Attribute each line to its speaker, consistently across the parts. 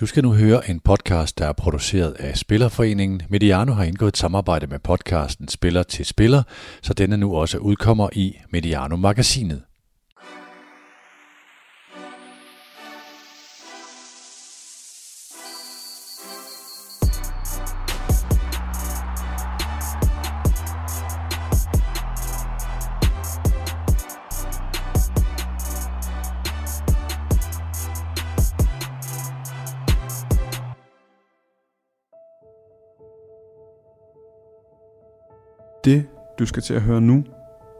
Speaker 1: Du skal nu høre en podcast, der er produceret af Spillerforeningen. Mediano har indgået et samarbejde med podcasten Spiller til Spiller, så denne nu også udkommer i Mediano-magasinet.
Speaker 2: Det, du skal til at høre nu,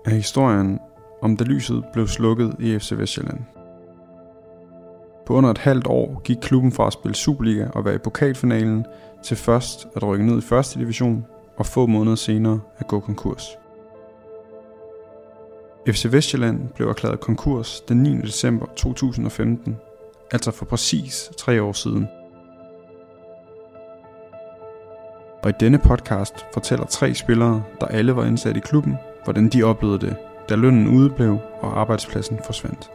Speaker 2: er historien om da lyset blev slukket i FC Vestjylland. På under et halvt år gik klubben fra at spille Superliga og være i pokalfinalen til først at rykke ned i første division og få måneder senere at gå konkurs. FC Vestjylland blev erklæret konkurs den 9. december 2015, altså for præcis tre år siden – og i denne podcast fortæller tre spillere, der alle var indsat i klubben, hvordan de oplevede det, da lønnen udeblev og arbejdspladsen forsvandt.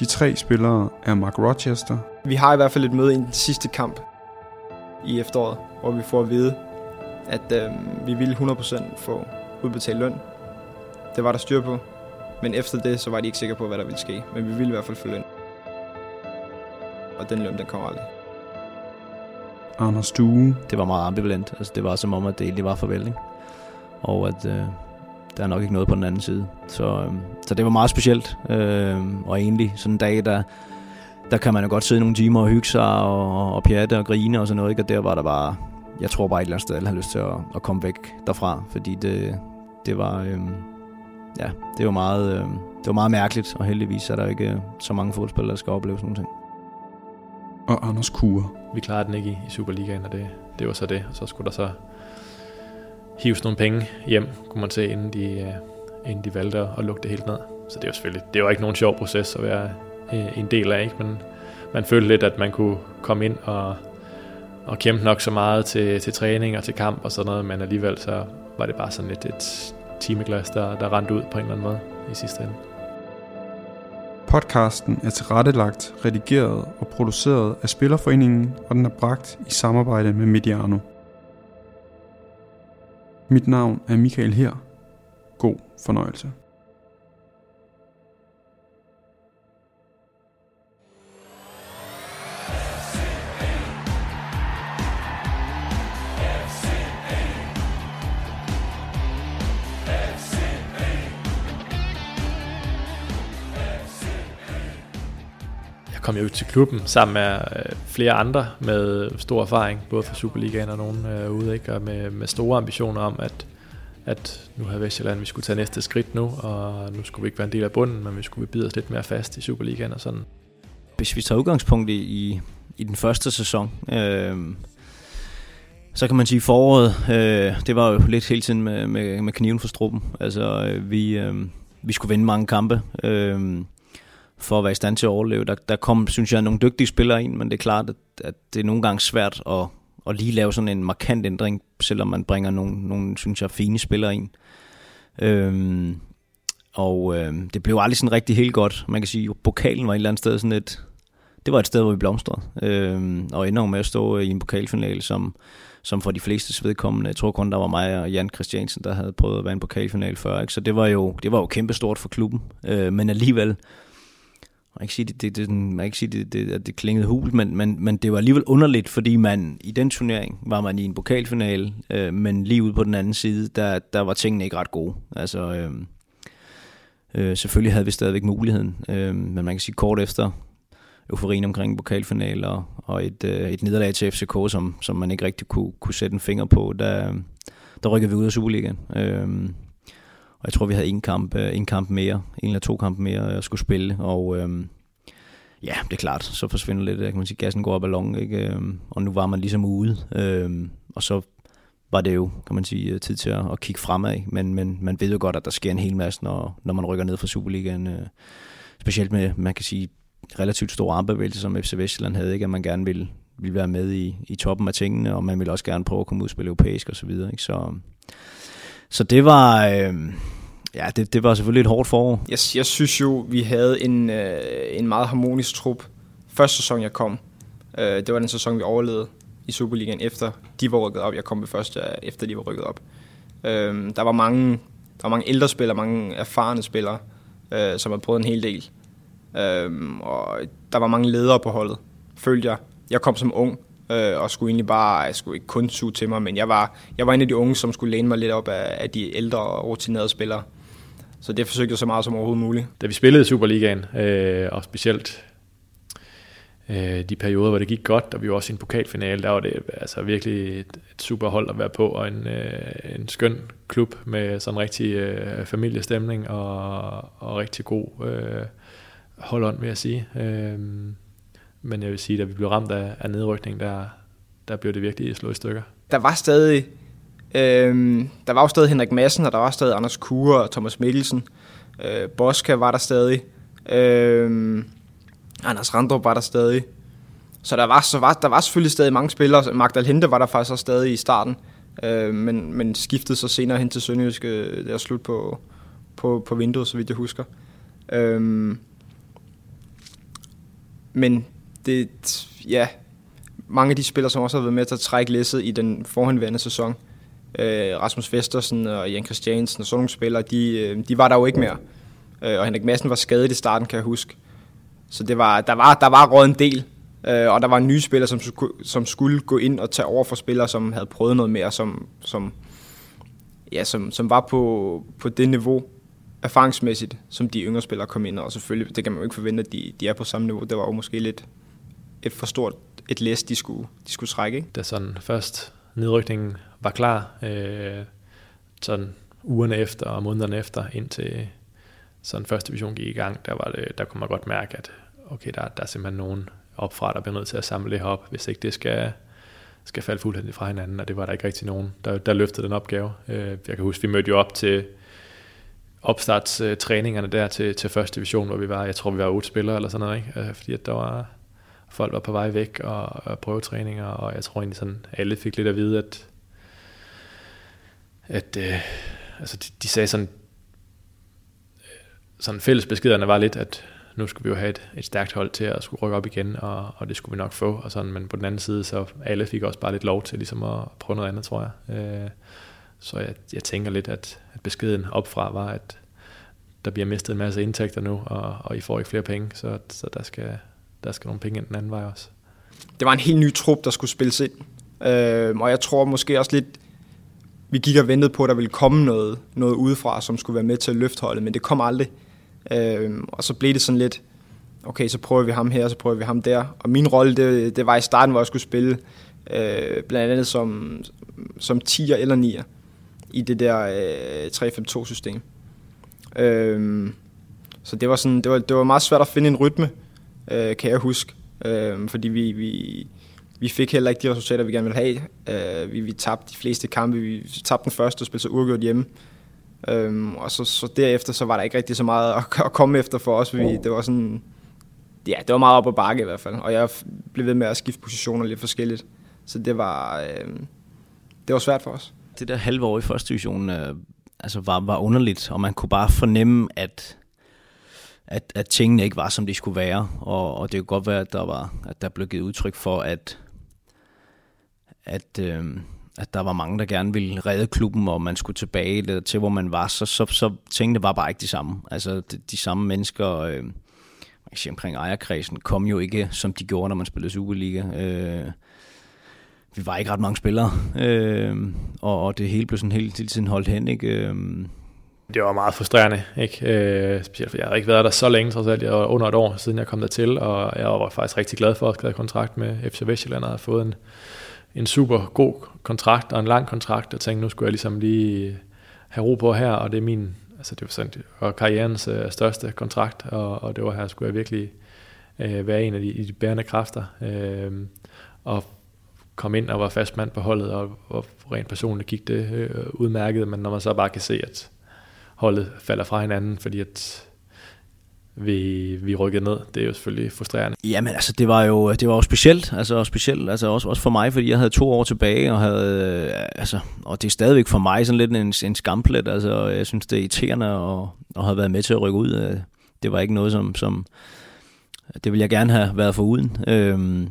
Speaker 2: De tre spillere er Mark Rochester.
Speaker 3: Vi har i hvert fald et møde i den sidste kamp i efteråret, hvor vi får at vide, at øh, vi ville 100% få udbetalt løn. Det var der styr på, men efter det, så var de ikke sikre på, hvad der ville ske. Men vi ville i hvert fald få løn. Og den løn, den kommer aldrig.
Speaker 2: Anders Due.
Speaker 4: Det var meget ambivalent. Altså, det var som om, at det egentlig var farvel, ikke? Og at øh, der er nok ikke noget på den anden side. Så, øh, så det var meget specielt. Øh, og egentlig sådan en dag, der, der kan man jo godt sidde nogle timer og hygge sig og, og pjatte og grine og sådan noget. Ikke? Og der var der bare, jeg tror bare et eller andet sted, alle har lyst til at, at komme væk derfra. Fordi det, det var, øh, ja, det var meget, øh, det var meget mærkeligt. Og heldigvis er der ikke øh, så mange fodboldspillere, der skal opleve sådan noget
Speaker 2: og Anders Kure.
Speaker 5: Vi klarede den ikke i, Superligaen, og det, det var så det. Og så skulle der så hives nogle penge hjem, kunne man se, inden de, øh, inden de valgte at lukke det helt ned. Så det var selvfølgelig, det var ikke nogen sjov proces at være øh, en del af, ikke? men man følte lidt, at man kunne komme ind og, og kæmpe nok så meget til, til træning og til kamp og sådan noget, men alligevel så var det bare sådan lidt et timeglas, der, der rendte ud på en eller anden måde i sidste ende.
Speaker 2: Podcasten er tilrettelagt, redigeret og produceret af Spillerforeningen, og den er bragt i samarbejde med Mediano. Mit navn er Michael her. God fornøjelse.
Speaker 5: Kom jeg ud til klubben sammen med øh, flere andre med stor erfaring, både fra Superligaen og nogen øh, ude, ikke? og med, med store ambitioner om, at, at nu havde Vestjylland, vi skulle tage næste skridt nu, og nu skulle vi ikke være en del af bunden, men vi skulle bide os lidt mere fast i Superligaen og sådan.
Speaker 4: Hvis vi tager udgangspunkt i, i, i den første sæson, øh, så kan man sige foråret, øh, det var jo lidt hele tiden med, med, med kniven for struppen. Altså, øh, vi, øh, vi skulle vinde mange kampe. Øh, for at være i stand til at overleve. Der, der kom, synes jeg, nogle dygtige spillere ind, men det er klart, at, at det er nogle gange svært at, at lige lave sådan en markant ændring, selvom man bringer nogle, nogle synes jeg, fine spillere ind. Øhm, og øh, det blev aldrig sådan rigtig helt godt. Man kan sige, at pokalen var et eller andet sted sådan et... Det var et sted, hvor vi blomstrede. Øhm, og ender med at stå øh, i en pokalfinale, som, som for de fleste vedkommende, jeg tror kun, der var mig og Jan Christiansen, der havde prøvet at være en pokalfinale før. Ikke? Så det var jo, det var jo kæmpestort for klubben. Øh, men alligevel, man ikke sige, det, det, det, man ikke sige, det, det, at det klingede hul, men, men, men det var alligevel underligt, fordi man i den turnering var man i en pokalfinale, øh, men lige ude på den anden side, der, der var tingene ikke ret gode. Altså, øh, øh, selvfølgelig havde vi stadigvæk muligheden, øh, men man kan sige kort efter euforien omkring pokalfinaler og et, øh, et nederlag til FCK, som, som man ikke rigtig kunne, kunne sætte en finger på, der, der rykkede vi ud af Superligaen. Øh, og jeg tror, vi havde en kamp, øh, en kamp mere, en eller to kampe mere, jeg skulle spille. Og øhm, ja, det er klart, så forsvinder lidt, kan man sige, gassen går af longen, ikke? Øhm, og nu var man ligesom ude. Øhm, og så var det jo, kan man sige, øh, tid til at, at kigge fremad. Men, men man ved jo godt, at der sker en hel masse, når, når man rykker ned fra Superligaen. Øh, specielt med, man kan sige, relativt store armbevægelser, som FC Vestjylland havde, ikke? at man gerne ville, ville være med i, i toppen af tingene, og man ville også gerne prøve at komme ud og spille europæisk osv. Så, videre, ikke? så så det var... Øh, ja, det, det var selvfølgelig et hårdt forår.
Speaker 3: Jeg, jeg synes jo, vi havde en, øh, en meget harmonisk trup første sæson, jeg kom, øh, det var den sæson, vi overlevede i Superligaen, efter de var rykket op. Jeg kom ved første, efter de var rykket op. Øh, der var mange, der var mange ældre spillere, mange erfarne spillere, øh, som har prøvet en hel del. Øh, og der var mange ledere på holdet, følte jeg. Jeg kom som ung, øh, og skulle egentlig bare, jeg skulle ikke kun suge til mig, men jeg var, jeg var en af de unge, som skulle læne mig lidt op af, af de ældre og rutinerede spillere. Så det forsøgte jeg så meget som overhovedet muligt.
Speaker 5: Da vi spillede i Superligaen, øh, og specielt øh, de perioder, hvor det gik godt, og vi var også i en pokalfinale, der var det altså virkelig et, et super hold at være på, og en, øh, en skøn klub med sådan en rigtig øh, familiestemning og, og rigtig god øh, holdånd, vil jeg sige. Øh, men jeg vil sige, at da vi blev ramt af, af nedrykning, der, der blev det virkelig slået i stykker.
Speaker 3: Der var stadig, øh, der var jo stadig Henrik Madsen, og der var stadig Anders Kure og Thomas Mikkelsen. Øh, Boska var der stadig. Øh, Anders Randrup var der stadig. Så der var, så var, der var selvfølgelig stadig mange spillere. Magdal Hente var der faktisk også stadig i starten. Øh, men, men skiftede så senere hen til Sønderjysk. Øh, der slut på, på, på vinduet, så vidt jeg husker. Øh, men det, ja, mange af de spillere, som også har været med til at trække læsset i den forhenværende sæson, øh, Rasmus Vestersen og Jan Christiansen og sådan nogle spillere, de, øh, de var der jo ikke mere. Øh, og Henrik Madsen var skadet i starten, kan jeg huske. Så det var, der var, der var råd en del, øh, og der var nye spillere, som, som skulle gå ind og tage over for spillere, som havde prøvet noget mere, som, som, ja, som, som var på, på det niveau, erfaringsmæssigt, som de yngre spillere kom ind, og selvfølgelig, det kan man jo ikke forvente, at de, de er på samme niveau. Det var jo måske lidt et for stort et læs, de skulle, de skulle trække. Ikke?
Speaker 5: Da sådan først nedrykningen var klar, øh, sådan ugerne efter og månederne efter, indtil sådan første division gik i gang, der, var det, der kunne man godt mærke, at okay, der, der er simpelthen nogen opfra, der bliver nødt til at samle det her op, hvis ikke det skal, skal falde fuldstændig fra hinanden, og det var der ikke rigtig nogen, der, der løftede den opgave. Øh, jeg kan huske, vi mødte jo op til opstartstræningerne der til, til første division, hvor vi var, jeg tror vi var otte spillere eller sådan noget, ikke? Øh, fordi at der var, folk var på vej væk og, og prøvetræninger, og jeg tror egentlig sådan, alle fik lidt at vide, at, at øh, altså de, de sagde sådan, øh, sådan fællesbeskederne var lidt, at nu skulle vi jo have et, et stærkt hold til at skulle rykke op igen, og, og det skulle vi nok få, og sådan, men på den anden side, så alle fik også bare lidt lov til ligesom at prøve noget andet, tror jeg. Øh, så jeg, jeg tænker lidt, at, at beskeden opfra var, at der bliver mistet en masse indtægter nu, og, og I får ikke flere penge, så, så der, skal, der skal nogle penge ind den anden vej også.
Speaker 3: Det var en helt ny trup, der skulle spilles ind, øh, og jeg tror måske også lidt, vi gik og ventede på, at der ville komme noget, noget udefra, som skulle være med til at løfte holdet, men det kom aldrig. Øh, og så blev det sådan lidt, okay, så prøver vi ham her, så prøver vi ham der. Og min rolle, det, det var i starten, hvor jeg skulle spille, øh, blandt andet som, som 10'er eller 9'er i det der øh, 3-5-2-system. Øh, så det var, sådan, det, var, det var meget svært at finde en rytme, øh, kan jeg huske. Øh, fordi vi, vi, vi fik heller ikke de resultater, vi gerne ville have. Øh, vi, vi tabte de fleste kampe. Vi tabte den første og spillede så uafgjort hjemme. Øhm, og så, så derefter så var der ikke rigtig så meget at, at komme efter for os. Vi, det var sådan, ja, det var meget op ad bakke i hvert fald. Og jeg blev ved med at skifte positioner lidt forskelligt. Så det var, øh, det var svært for os.
Speaker 4: Det der halve år i første division øh, altså var, var underligt, og man kunne bare fornemme, at at, at tingene ikke var, som de skulle være. Og, og det kunne godt være, at der, var, at der blev givet udtryk for, at, at, øh, at der var mange, der gerne ville redde klubben, og man skulle tilbage til, hvor man var, så, så, så tingene var bare ikke de samme. Altså de, de samme mennesker, øh, man kan sige, omkring ejerkredsen, kom jo ikke, som de gjorde, når man spillede Superliga. Øh, vi var ikke ret mange spillere, øh, og, og det hele blev sådan hele tiden holdt hen, ikke? Øh,
Speaker 5: det var meget frustrerende, ikke? Øh, specielt for jeg har ikke været der så længe, trods alt. Jeg var under et år, siden jeg kom der til, og jeg var faktisk rigtig glad for at have kontrakt med FC Vestjylland, og havde fået en, en super god kontrakt og en lang kontrakt, og tænkte, nu skulle jeg ligesom lige have ro på her, og det er min, altså det var sådan, det var karrierens øh, største kontrakt, og, og det var her, skulle jeg virkelig øh, være en af de, de bærende kræfter, øh, og kom ind og var fast mand på holdet, og, og rent personligt gik det øh, udmærket, men når man så bare kan se, at holdet falder fra hinanden, fordi at vi, vi rykkede ned. Det er jo selvfølgelig frustrerende.
Speaker 4: Jamen altså, det var jo, det var jo specielt, altså specielt, altså også, også for mig, fordi jeg havde to år tilbage, og havde, øh, altså, og det er stadigvæk for mig sådan lidt en, en skamplet, altså jeg synes, det er irriterende, og, at have været med til at rykke ud. Øh, det var ikke noget, som, som, det ville jeg gerne have været for uden. Øh,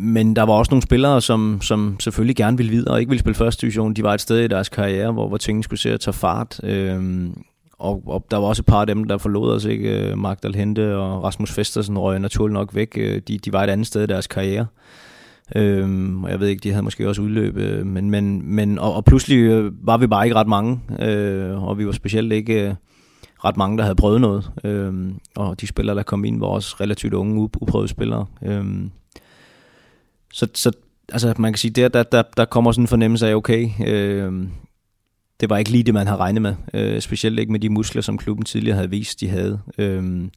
Speaker 4: men der var også nogle spillere, som, som selvfølgelig gerne ville videre og ikke ville spille første division. De var et sted i deres karriere, hvor, hvor tingene skulle se at tage fart. Øhm, og, og der var også et par af dem, der forlod os. Ikke? Øh, Magdal Hente og Rasmus Festersen røg naturligt nok væk. Øh, de, de var et andet sted i deres karriere. Øhm, og jeg ved ikke, de havde måske også udløb. Øh, men, men, men, og, og pludselig øh, var vi bare ikke ret mange. Øh, og vi var specielt ikke... Øh, ret mange, der havde prøvet noget. Øhm, og de spillere, der kom ind, var også relativt unge, uprøvede spillere. Øhm, så, så altså, man kan sige, der, der, der, der kommer sådan en fornemmelse af, okay, øh, det var ikke lige det, man havde regnet med. Øh, specielt ikke med de muskler, som klubben tidligere havde vist, de havde. Øh,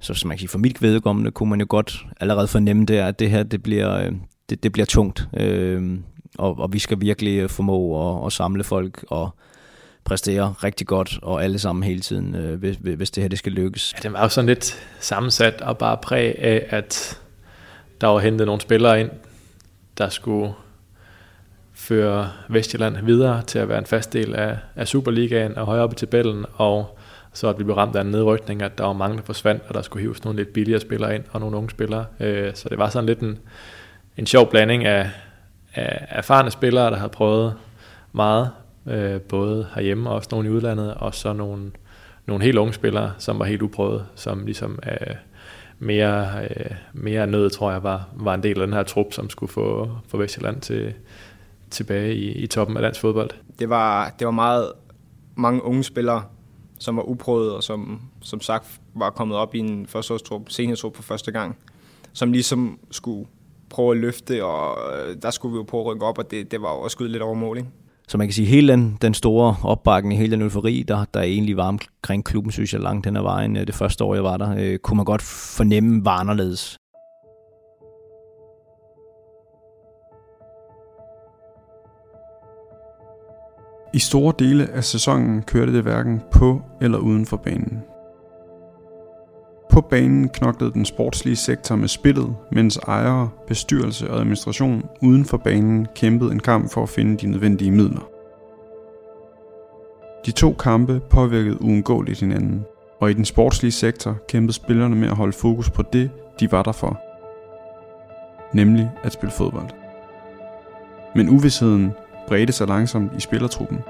Speaker 4: så som man kan sige, for mit vedkommende kunne man jo godt allerede fornemme der, at det her, det bliver, øh, det, det bliver tungt. Øh, og, og vi skal virkelig øh, formå at, at samle folk og præstere rigtig godt, og alle sammen hele tiden, øh, hvis, hvis det her det skal lykkes.
Speaker 5: Ja, det var jo sådan lidt sammensat og bare præg af, at der var hentet nogle spillere ind, der skulle føre Vestjylland videre til at være en fast del af, af Superligaen og højere op i tabellen, og så at vi blev ramt af en nedrykning, at der var mange, der forsvandt, og der skulle hives nogle lidt billigere spillere ind, og nogle unge spillere. Øh, så det var sådan lidt en, en sjov blanding af, af erfarne spillere, der havde prøvet meget, øh, både herhjemme og også nogle i udlandet, og så nogle, nogle helt unge spillere, som var helt uprøvet, som ligesom øh, mere, øh, mere nød, tror jeg, var, var en del af den her trup, som skulle få, få Vestjylland til, tilbage i, i toppen af dansk fodbold.
Speaker 3: Det var, det var meget mange unge spillere, som var uprøvet, og som, som sagt var kommet op i en førsteårstrup, seniortrup for første gang, som ligesom skulle prøve at løfte, og øh, der skulle vi jo prøve at rykke op, og det, det var jo også skudt lidt over mål, ikke?
Speaker 4: Så man kan sige, hele den, den store opbakning, hele den eufori, der, der egentlig var omkring klubben, synes jeg langt hen ad vejen, øh, det første år, jeg var der, øh, kunne man godt fornemme var anderledes.
Speaker 2: I store dele af sæsonen kørte det hverken på eller uden for banen. På banen knoklede den sportslige sektor med spillet, mens ejere, bestyrelse og administration uden for banen kæmpede en kamp for at finde de nødvendige midler. De to kampe påvirkede uundgåeligt hinanden, og i den sportslige sektor kæmpede spillerne med at holde fokus på det, de var der for. Nemlig at spille fodbold. Men uvidsheden bredte sig langsomt i spillertruppen,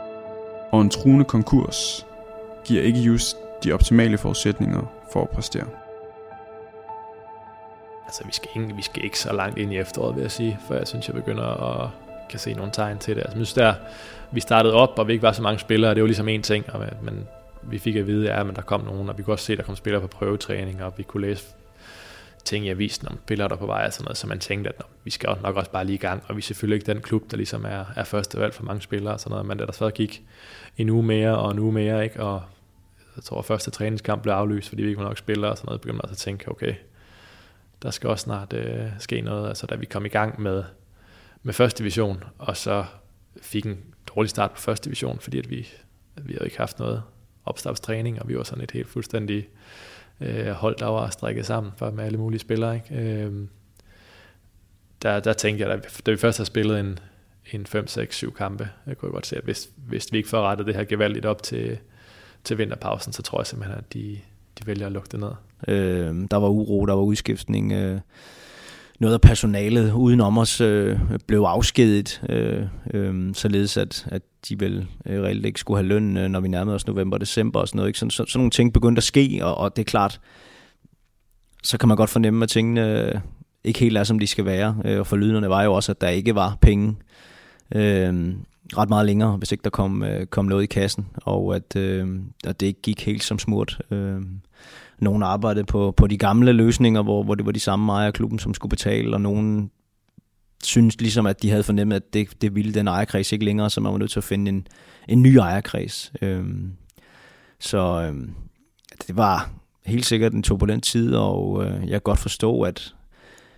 Speaker 2: og en truende konkurs giver ikke just de optimale forudsætninger for at præstere.
Speaker 5: Altså, vi skal, ikke, vi skal ikke så langt ind i efteråret, vil jeg sige, for jeg synes, jeg begynder at kan se nogle tegn til det. Altså, jeg synes, der, vi startede op, og vi ikke var så mange spillere, det var ligesom en ting, og, men vi fik at vide, ja, men der kom nogen, og vi kunne også se, at der kom spillere på prøvetræning, og vi kunne læse ting i avisen om spillere, der på vej og sådan noget, så man tænkte, at vi skal nok også bare lige i gang, og vi er selvfølgelig ikke den klub, der ligesom er, er første valg for mange spillere og sådan noget, men da der så gik en uge mere og en uge mere, ikke, og jeg tror, at første træningskamp blev aflyst, fordi vi ikke var nok spillere og sådan noget, begyndte man også at tænke, okay, der skal også snart øh, ske noget. Altså da vi kom i gang med, med første division, og så fik en dårlig start på første division, fordi at vi, at vi havde ikke haft noget opstartstræning, og vi var sådan et helt fuldstændig øh, hold, der var strikket sammen for med alle mulige spillere. Ikke? Øh, der, der tænkte jeg, da, da vi først har spillet en, en 5, 6, 7 kampe, jeg kunne godt se, at hvis, hvis vi ikke får rettet det her gevaldigt op til, til vinterpausen, så tror jeg simpelthen, at de, de vælger at lukke det ned.
Speaker 4: Øh, der var uro, der var udskiftning. Øh, noget af personalet udenom os øh, blev afskedet, øh, øh, således at, at de vel øh, reelt ikke skulle have løn, øh, når vi nærmede os november og december og sådan noget. Ikke? Så, så, sådan nogle ting begyndte at ske, og, og det er klart, så kan man godt fornemme, at tingene øh, ikke helt er, som de skal være. Øh, og for var jo også, at der ikke var penge øh, ret meget længere, hvis ikke der kom, øh, kom noget i kassen, og at, øh, at det ikke gik helt som smurt. Øh, nogen arbejdede på, på de gamle løsninger, hvor, hvor det var de samme ejere af klubben, som skulle betale, og nogen synes ligesom, at de havde fornemmet, at det, det ville den ejerkreds ikke længere, så man var nødt til at finde en, en ny ejerkreds. Øhm, så øhm, det var helt sikkert en turbulent tid, og øh, jeg kan godt forstå, at,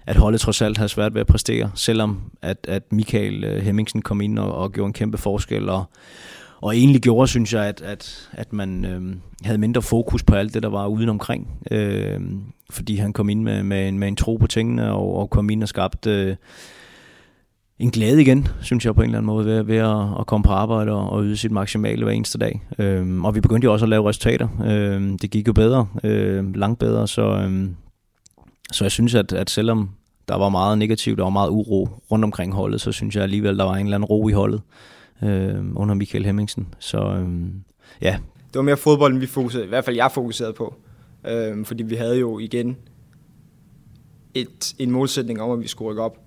Speaker 4: at holdet trods alt havde svært ved at præstere, selvom at, at Michael øh, Hemmingsen kom ind og, og gjorde en kæmpe forskel, og, og egentlig gjorde, synes jeg, at, at, at man øh, havde mindre fokus på alt det, der var udenomkring. Øh, fordi han kom ind med, med, en, med en tro på tingene, og, og kom ind og skabte øh, en glæde igen, synes jeg på en eller anden måde, ved, ved at, at komme på arbejde og, og yde sit maksimale hver eneste dag. Øh, og vi begyndte jo også at lave resultater. Øh, det gik jo bedre, øh, langt bedre, så, øh, så jeg synes, at, at selvom der var meget negativt, der var meget uro rundt omkring holdet, så synes jeg alligevel, der var en eller anden ro i holdet øhm, under Michael Hemmingsen. Så øhm, ja.
Speaker 3: Det var mere fodbolden, vi fokuserede, i hvert fald jeg fokuserede på. Øhm, fordi vi havde jo igen et, en målsætning om, at vi skulle rykke op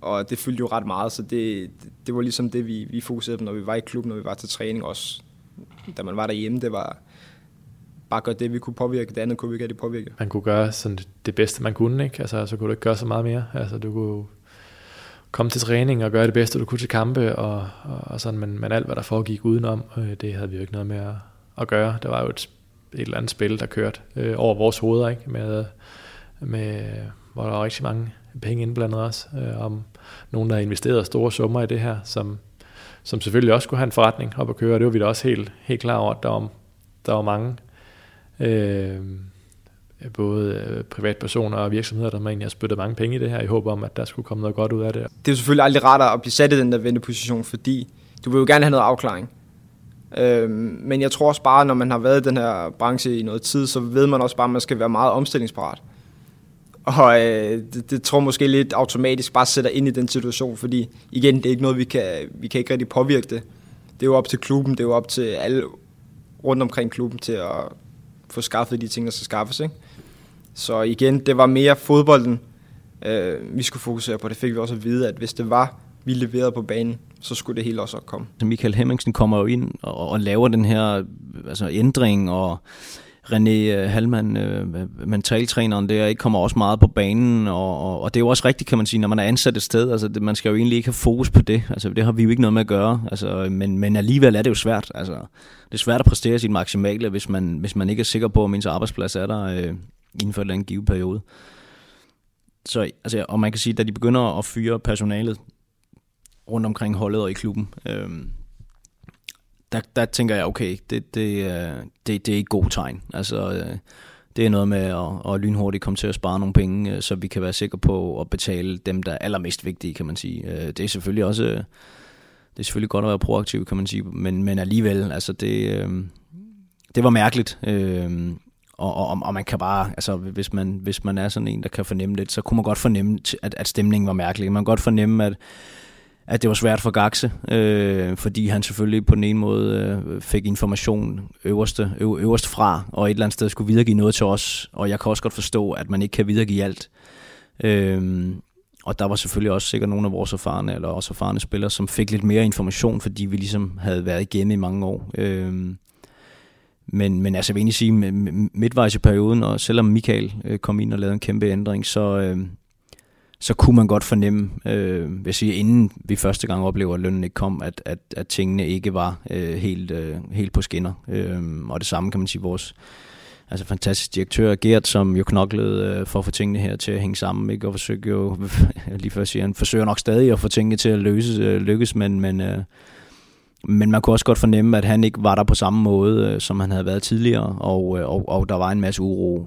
Speaker 3: og det fyldte jo ret meget, så det, det var ligesom det, vi, vi fokuserede på, når vi var i klubben, når vi var til træning også. Da man var derhjemme, det var bare gøre det, vi kunne påvirke, det andet kunne vi ikke rigtig påvirke.
Speaker 5: Man kunne gøre sådan det bedste, man kunne, ikke? Altså, så kunne du ikke gøre så meget mere. Altså, du kunne komme til træning og gøre det bedste, du kunne til kampe, og, og, og sådan, men, men alt, hvad der foregik udenom, øh, det havde vi jo ikke noget med at, at gøre. Det var jo et, et eller andet spil, der kørte øh, over vores hoveder, ikke? Med, med, hvor der var rigtig mange penge indblandet også, øh, om nogen, der har investeret store summer i det her, som, som selvfølgelig også skulle have en forretning op at køre, det var vi da også helt, helt klar over, at der var, der var mange, øh, Øh, både øh, privatpersoner og virksomheder, der egentlig har spyttet mange penge i det her, i håb om, at der skulle komme noget godt ud af det.
Speaker 3: Det er jo selvfølgelig aldrig rart at blive sat i den der venteposition, fordi du vil jo gerne have noget afklaring. Øh, men jeg tror også bare, når man har været i den her branche i noget tid, så ved man også bare, at man skal være meget omstillingsparat. Og øh, det, det tror måske lidt automatisk bare sætter ind i den situation, fordi igen, det er ikke noget, vi kan, vi kan ikke rigtig påvirke det. Det er jo op til klubben, det er jo op til alle rundt omkring klubben til at få skaffet de ting, der skal skaffes. Ikke? Så igen, det var mere fodbolden, øh, vi skulle fokusere på. Det fik vi også at vide, at hvis det var, vi leverede på banen, så skulle det hele også komme.
Speaker 4: Michael Hemmingsen kommer jo ind og, og laver den her altså ændring og René øh, Halman, øh, mentaltræneren der, ikke kommer også meget på banen, og, og, og det er jo også rigtigt, kan man sige, når man er ansat et sted, altså det, man skal jo egentlig ikke have fokus på det, altså det har vi jo ikke noget med at gøre, altså, men, men alligevel er det jo svært, altså det er svært at præstere sit maksimale, hvis man, hvis man ikke er sikker på, om ens arbejdsplads er der øh, inden for en givet periode. Så, altså, og man kan sige, da de begynder at fyre personalet rundt omkring holdet og i klubben, øh, der, der tænker jeg, okay, det, det, øh, det, det er ikke god tegn. Altså, øh, det er noget med at, at lynhurtigt komme til at spare nogle penge, øh, så vi kan være sikre på at betale dem, der er allermest vigtige, kan man sige. Øh, det er selvfølgelig også det er selvfølgelig godt at være proaktiv, kan man sige, men, men alligevel, altså det, det var mærkeligt. Og, og, og man kan bare, altså hvis man, hvis man er sådan en, der kan fornemme lidt, så kunne man godt fornemme, at, at stemningen var mærkelig. Man kan godt fornemme, at at det var svært for Gaxe, øh, fordi han selvfølgelig på den ene måde øh, fik information øverste, øv, øverst fra, og et eller andet sted skulle videregive noget til os, og jeg kan også godt forstå, at man ikke kan videregive alt. Øh, og der var selvfølgelig også sikkert nogle af vores erfarne, eller også erfarne spillere, som fik lidt mere information, fordi vi ligesom havde været igennem i mange år. Øh, men, men altså, jeg vil egentlig sige, midtvejs i perioden, og selvom Michael øh, kom ind og lavede en kæmpe ændring, så, øh, så kunne man godt fornemme, øh, vil sige, inden vi første gang oplever, at lønnen ikke kom, at, at, at tingene ikke var øh, helt, øh, helt på skinner. Øh, og det samme kan man sige, vores altså fantastisk direktør Gert, som jo knoklede øh, for at få tingene her til at hænge sammen, ikke? og forsøger jo, lige før at sige, han forsøger nok stadig at få tingene til at løse, øh, lykkes, men, men, øh, men man kunne også godt fornemme, at han ikke var der på samme måde, øh, som han havde været tidligere, og, øh, og, og der var en masse uro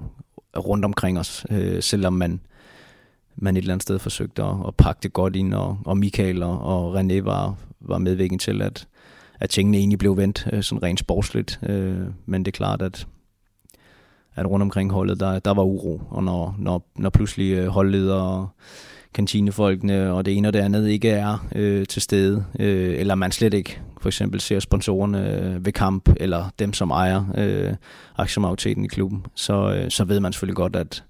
Speaker 4: rundt omkring os, øh, selvom man man et eller andet sted forsøgte at, at pakke det godt ind, og, og Michael og, og René var, var medvirkende til, at, at tingene egentlig blev vendt øh, sådan rent sportsligt. Øh, men det er klart, at, at rundt omkring holdet, der, der var uro, og når, når, når pludselig øh, holdledere og kantinefolkene og det ene og det andet ikke er øh, til stede, øh, eller man slet ikke for eksempel ser sponsorerne øh, ved kamp, eller dem, som ejer øh, aktiemajoriteten i klubben, så, øh, så ved man selvfølgelig godt, at,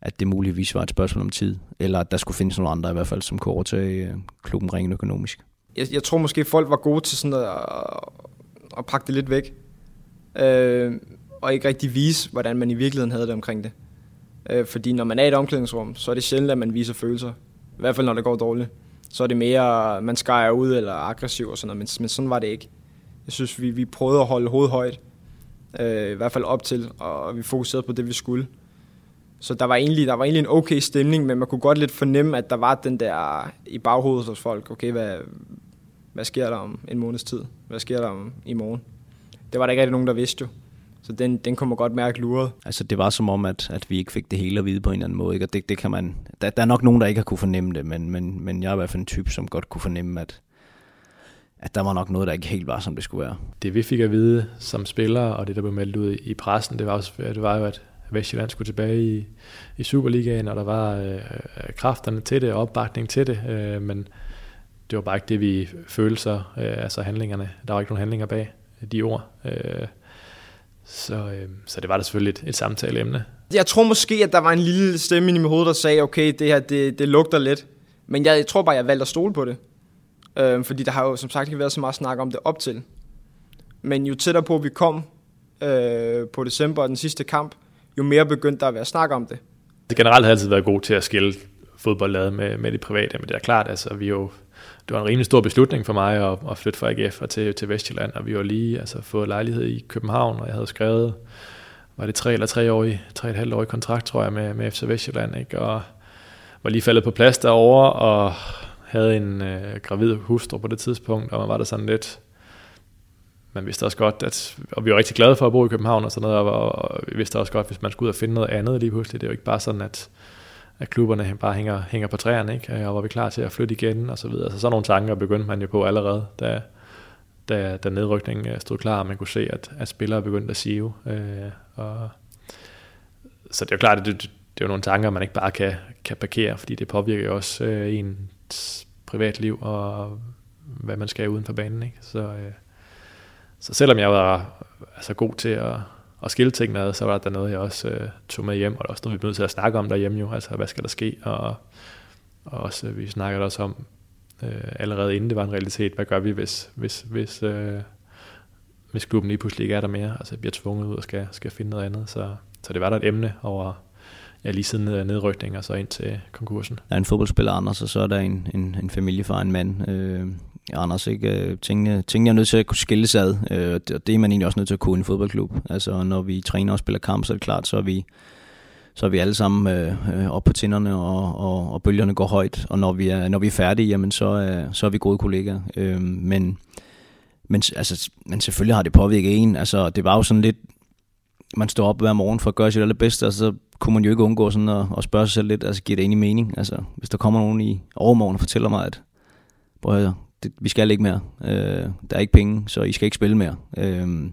Speaker 4: at det muligvis var et spørgsmål om tid, eller at der skulle findes nogle andre i hvert fald, som kunne overtage øh, klubben rent økonomisk.
Speaker 3: Jeg, jeg tror måske, folk var gode til sådan at, at pakke det lidt væk, øh, og ikke rigtig vise, hvordan man i virkeligheden havde det omkring det. Øh, fordi når man er i et omklædningsrum, så er det sjældent, at man viser følelser. I hvert fald, når det går dårligt. Så er det mere, man skærer ud eller aggressiv og sådan noget, men, men sådan var det ikke. Jeg synes, vi, vi prøvede at holde hovedet højt, øh, i hvert fald op til, og vi fokuserede på det, vi skulle. Så der var, egentlig, der var egentlig en okay stemning, men man kunne godt lidt fornemme, at der var den der i baghovedet hos folk. Okay, hvad, hvad sker der om en måneds tid? Hvad sker der om i morgen? Det var der ikke rigtig nogen, der vidste jo. Så den, den kunne man godt mærke luret.
Speaker 4: Altså det var som om, at, at vi ikke fik det hele at vide på en eller anden måde. Ikke? Og det, det kan man, der, der er nok nogen, der ikke har kunne fornemme det, men, men, men jeg er i hvert fald en type, som godt kunne fornemme, at, at der var nok noget, der ikke helt var, som det skulle være.
Speaker 5: Det vi fik at vide som spillere, og det der blev meldt ud i pressen, det var, også, det var jo, at Vestjylland skulle tilbage i, i Superligaen, og der var øh, kræfterne til det, og opbakning til det, øh, men det var bare ikke det, vi følte så, øh, altså handlingerne. Der var ikke nogen handlinger bag de ord. Øh, så, øh, så det var da selvfølgelig et, et samtaleemne.
Speaker 3: Jeg tror måske, at der var en lille stemme i mit hoved, der sagde, okay, det her, det, det lugter lidt. Men jeg, jeg tror bare, jeg valgte at stole på det. Øh, fordi der har jo som sagt ikke været så meget snak om det op til. Men jo tættere på vi kom øh, på december den sidste kamp, jo mere begyndte der at være snak om det.
Speaker 5: Det generelt har altid været god til at skille fodboldlaget med, med det private, men det er klart, altså vi jo, det var en rimelig stor beslutning for mig at, at flytte fra AGF og til, til Vestjylland, og vi var lige altså, fået lejlighed i København, og jeg havde skrevet, var det tre eller tre år i, tre og et halvt år i kontrakt, tror jeg, med, med FC Vestjylland, ikke? og var lige faldet på plads derovre, og havde en øh, gravid hustru på det tidspunkt, og man var der sådan lidt, man vidste også godt, at, og vi var rigtig glade for at bo i København og sådan noget, og, og vi vidste også godt, hvis man skulle ud og finde noget andet lige pludselig, det er jo ikke bare sådan, at, at klubberne bare hænger, hænger på træerne, ikke? og var vi klar til at flytte igen, og så videre. Så sådan nogle tanker begyndte man jo på allerede, da, da, da nedrykningen øh, stod klar, og man kunne se, at, at spillere begyndte at sive. Øh, og, så det er jo klart, at det, det er jo nogle tanker, man ikke bare kan, kan parkere, fordi det påvirker jo også øh, ens privatliv og hvad man skal uden for banen. Ikke? Så, øh, så selvom jeg var altså, god til at, at skille tingene ad, så var der noget, jeg også øh, tog med hjem, og der også noget, vi blev nødt til at snakke om derhjemme jo, altså hvad skal der ske, og, og også, øh, vi snakkede også om, øh, allerede inden det var en realitet, hvad gør vi, hvis, hvis, hvis, øh, hvis klubben lige pludselig ikke er der mere, altså bliver tvunget ud og skal, skal finde noget andet, så, så det var der et emne over, ja, lige siden øh, nedrykning og så ind til konkursen.
Speaker 4: Der er en fodboldspiller, Anders, og så er der en, en, en familiefar, en mand. Øh, Ja, Anders, ikke? Øh, tingene, tingene er nødt til at kunne skilles ad, øh, og det er man egentlig også nødt til at kunne i en fodboldklub. Altså, når vi træner og spiller kamp, så er det klart, så er vi, så er vi alle sammen øh, øh op på tinderne, og, og, og bølgerne går højt. Og når vi er, når vi er færdige, jamen, så, er, så er vi gode kollegaer. Øh, men, men, altså, men selvfølgelig har det påvirket en. Altså, det var jo sådan lidt, man står op hver morgen for at gøre sit allerbedste, og så kunne man jo ikke undgå sådan at, at spørge sig selv lidt, altså giver det egentlig mening? Altså, hvis der kommer nogen i overmorgen og fortæller mig, at prøv det, vi skal ikke mere. Øh, der er ikke penge, så I skal ikke spille mere. Øh,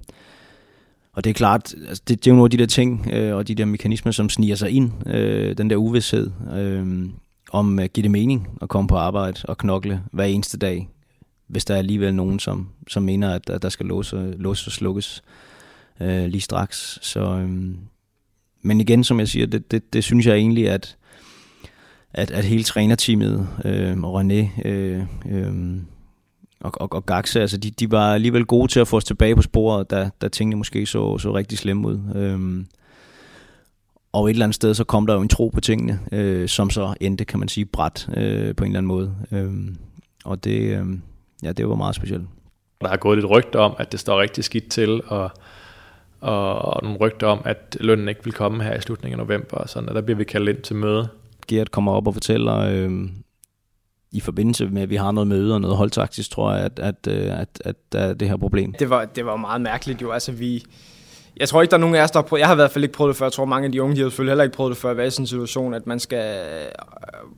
Speaker 4: og det er klart, altså det, det er jo nogle af de der ting, øh, og de der mekanismer, som sniger sig ind, øh, den der uvidshed, øh, om at give det mening at komme på arbejde og knokle hver eneste dag, hvis der er alligevel nogen, som, som mener, at, at der skal låse, låse og slukkes øh, lige straks. Så, øh, men igen, som jeg siger, det, det, det synes jeg egentlig, at, at, at hele trænerteamet øh, og René øh, øh, og, og, og Gaxe, altså de, de var alligevel gode til at få os tilbage på sporet, da, da tingene måske så, så rigtig slemme ud. Øh, og et eller andet sted, så kom der jo en tro på tingene, øh, som så endte, kan man sige, bræt øh, på en eller anden måde. Øh, og det, øh, ja, det var meget specielt.
Speaker 5: Der har gået lidt rygter om, at det står rigtig skidt til, og og, og nogle rygter om, at lønnen ikke vil komme her i slutningen af november, og sådan, og der bliver vi kaldt ind til møde.
Speaker 4: Gert kommer op og fortæller, øh, i forbindelse med, at vi har noget møde og noget holdtaktisk, tror jeg, at, at, øh, at, at der er det her problem.
Speaker 3: Det var, det var meget mærkeligt jo, altså vi... Jeg tror ikke, der er nogen af os, der har prøvet, jeg har i hvert fald ikke prøvet det før, jeg tror mange af de unge, de har selvfølgelig heller ikke prøvet det før, at være i sådan en situation, at man skal øh,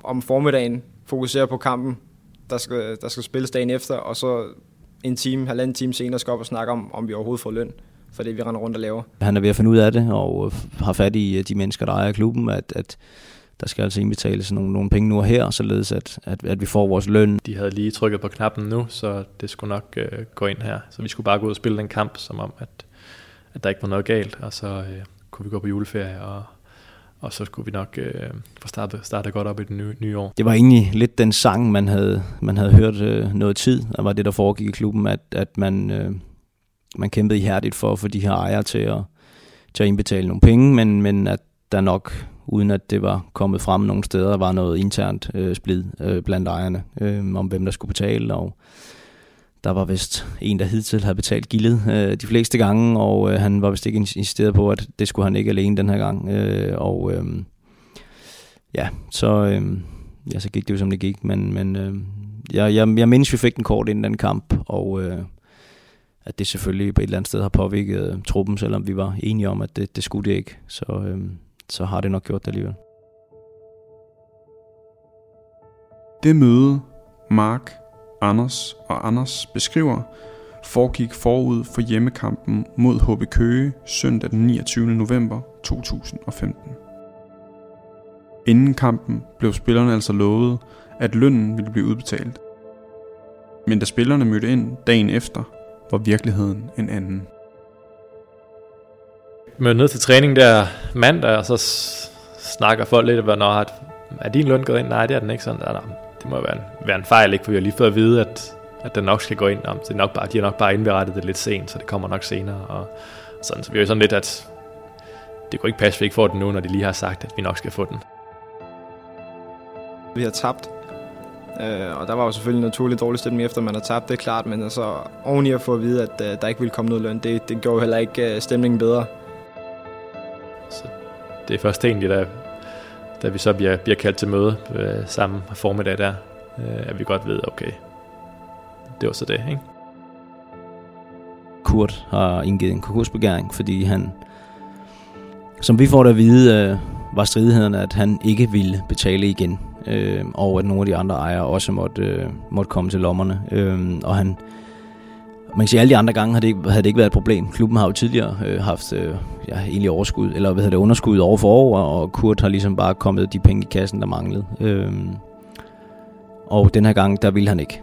Speaker 3: om formiddagen fokusere på kampen, der skal, der skal spilles dagen efter, og så en time, halvanden time senere skal op og snakke om, om vi overhovedet får løn for det, vi render rundt og laver.
Speaker 4: Han er ved at finde ud af det, og har fat i øh, de mennesker, der ejer klubben, at, at der skal altså indbetales nogle, nogle penge nu og her, således at, at, at vi får vores løn.
Speaker 5: De havde lige trykket på knappen nu, så det skulle nok øh, gå ind her. Så vi skulle bare gå ud og spille den kamp, som om, at, at der ikke var noget galt, og så øh, kunne vi gå på juleferie, og, og så skulle vi nok øh, få startet, startet godt op i det nye, nye år.
Speaker 4: Det var egentlig lidt den sang, man havde, man havde hørt øh, noget tid, og var det, der foregik i klubben, at, at man... Øh, man kæmpede ihærdigt for at få de her ejere til at, til at indbetale nogle penge, men, men at der nok, uden at det var kommet frem nogle steder, var noget internt øh, splid øh, blandt ejerne øh, om, hvem der skulle betale, og der var vist en, der hidtil havde betalt gildet øh, de fleste gange, og øh, han var vist ikke insisteret på, at det skulle han ikke alene den her gang. Øh, og øh, ja, så, øh, ja, så gik det jo som det gik, men, men øh, jeg, jeg, jeg mindes, vi fik den kort inden den kamp, og øh, at det selvfølgelig på et eller andet sted har påvirket øh, truppen, selvom vi var enige om, at det, det skulle det ikke. Så, øh, så har det nok gjort det alligevel.
Speaker 2: Det møde, Mark, Anders og Anders beskriver, foregik forud for hjemmekampen mod HB Køge søndag den 29. november 2015. Inden kampen blev spillerne altså lovet, at lønnen ville blive udbetalt. Men da spillerne mødte ind dagen efter, var virkeligheden en anden.
Speaker 5: Mødte ned til træning der mandag, og så snakker folk lidt om, at er din løn gået ind? Nej, det er den ikke sådan. Der, det må være en, være en fejl, ikke? for vi har lige fået at vide, at, at den nok skal gå ind. Om, det er nok bare, de har nok bare indberettet det lidt sent, så det kommer nok senere. Og sådan, så vi er jo sådan lidt, at det kunne ikke passe, at vi ikke får den nu, når de lige har sagt, at vi nok skal få den.
Speaker 3: Vi har tabt, øh, og der var jo selvfølgelig naturligt dårlig stemning efter, man har tabt, det er klart, men altså oven i at få at vide, at øh, der ikke ville komme noget løn, det, det gjorde heller ikke øh, stemningen bedre.
Speaker 5: Det er først egentlig, da, da vi så bliver, bliver kaldt til møde øh, samme formiddag der, øh, at vi godt ved, okay, det var så det, ikke?
Speaker 4: Kurt har indgivet en konkursbegæring, fordi han, som vi får det at vide, øh, var stridighederne, at han ikke ville betale igen, øh, og at nogle af de andre ejere også måtte, øh, måtte komme til lommerne. Øh, og han, man kan sige, at alle de andre gange havde det, ikke, havde det ikke været et problem. Klubben har jo tidligere øh, haft øh, ja, egentlig overskud, eller hvad hedder det, underskud over for år, og Kurt har ligesom bare kommet de penge i kassen, der manglede. Øh, og den her gang, der ville han ikke.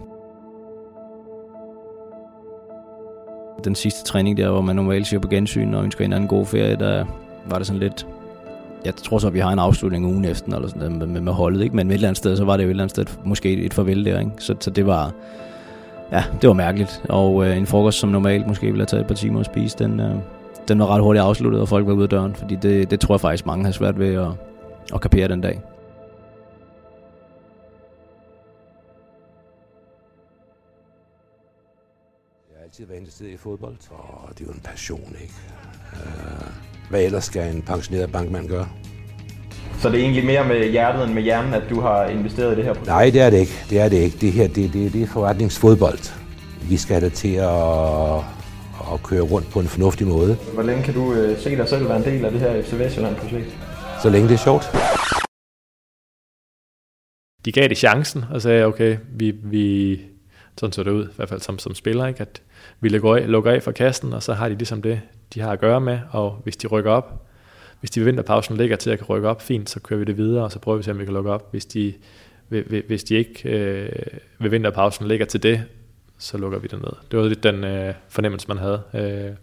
Speaker 4: Den sidste træning der, hvor man normalt siger på gensyn og ønsker en anden god ferie, der var det sådan lidt... Jeg tror så, at vi har en afslutning ugen efter, eller sådan med, med, med holdet, ikke? men et eller andet sted, så var det jo et eller andet sted måske et farvel der. Ikke? Så, så det var... Ja, det var mærkeligt. Og øh, en frokost, som normalt måske ville have taget et par timer at spise, den, øh, den var ret hurtigt afsluttet, og folk var ude af døren. Fordi det, det tror jeg faktisk, mange har svært ved at, at kapere den dag.
Speaker 6: Jeg har altid været interesseret i fodbold, og det er jo en passion, ikke? Uh, hvad ellers skal en pensioneret bankmand gøre?
Speaker 7: Så det er egentlig mere med hjertet end med hjernen, at du har investeret i det her projekt?
Speaker 6: Nej, det er det ikke. Det er det ikke. Det her, det, det, det er forretningsfodbold. Vi skal have det til at, at køre rundt på en fornuftig måde.
Speaker 7: Hvor længe kan du øh, se dig selv være en del af det her FC Vestjylland-projekt?
Speaker 6: Så længe det er sjovt.
Speaker 5: De gav det chancen og sagde, okay, vi, vi sådan så det ud, i hvert fald som, som spiller, ikke? at vi lukker af, lukker af for kassen, og så har de ligesom det, de har at gøre med, og hvis de rykker op, hvis de ved vinterpausen ligger til at kan rykke op, fint, så kører vi det videre, og så prøver vi at se, om vi kan lukke op. Hvis de, hvis de ikke øh, ved vinterpausen ligger til det, så lukker vi det ned. Det var lidt den øh, fornemmelse, man havde øh,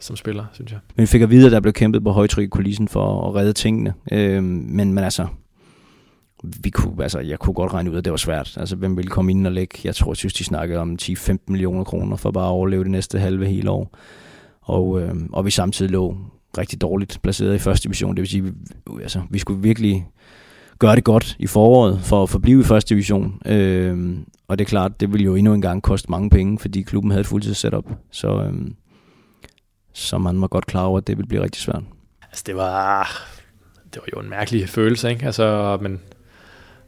Speaker 5: som spiller, synes jeg.
Speaker 4: Men vi fik at vide, at der blev kæmpet på højtryk i kulissen for at redde tingene. Øh, men, men altså, vi kunne, altså, jeg kunne godt regne ud, at det var svært. Altså, hvem ville komme ind og lægge? Jeg tror, jeg synes, de snakkede om 10-15 millioner kroner for bare at overleve det næste halve hele år. Og, øh, og vi samtidig lå rigtig dårligt placeret i første division. Det vil sige, vi, øh, altså, vi skulle virkelig gøre det godt i foråret for at forblive i første division. Øh, og det er klart, det ville jo endnu en gang koste mange penge, fordi klubben havde et fuldtids setup. Så, øh, så man var godt klar over, at det ville blive rigtig svært.
Speaker 5: Altså, det var, det var jo en mærkelig følelse, ikke? Altså, men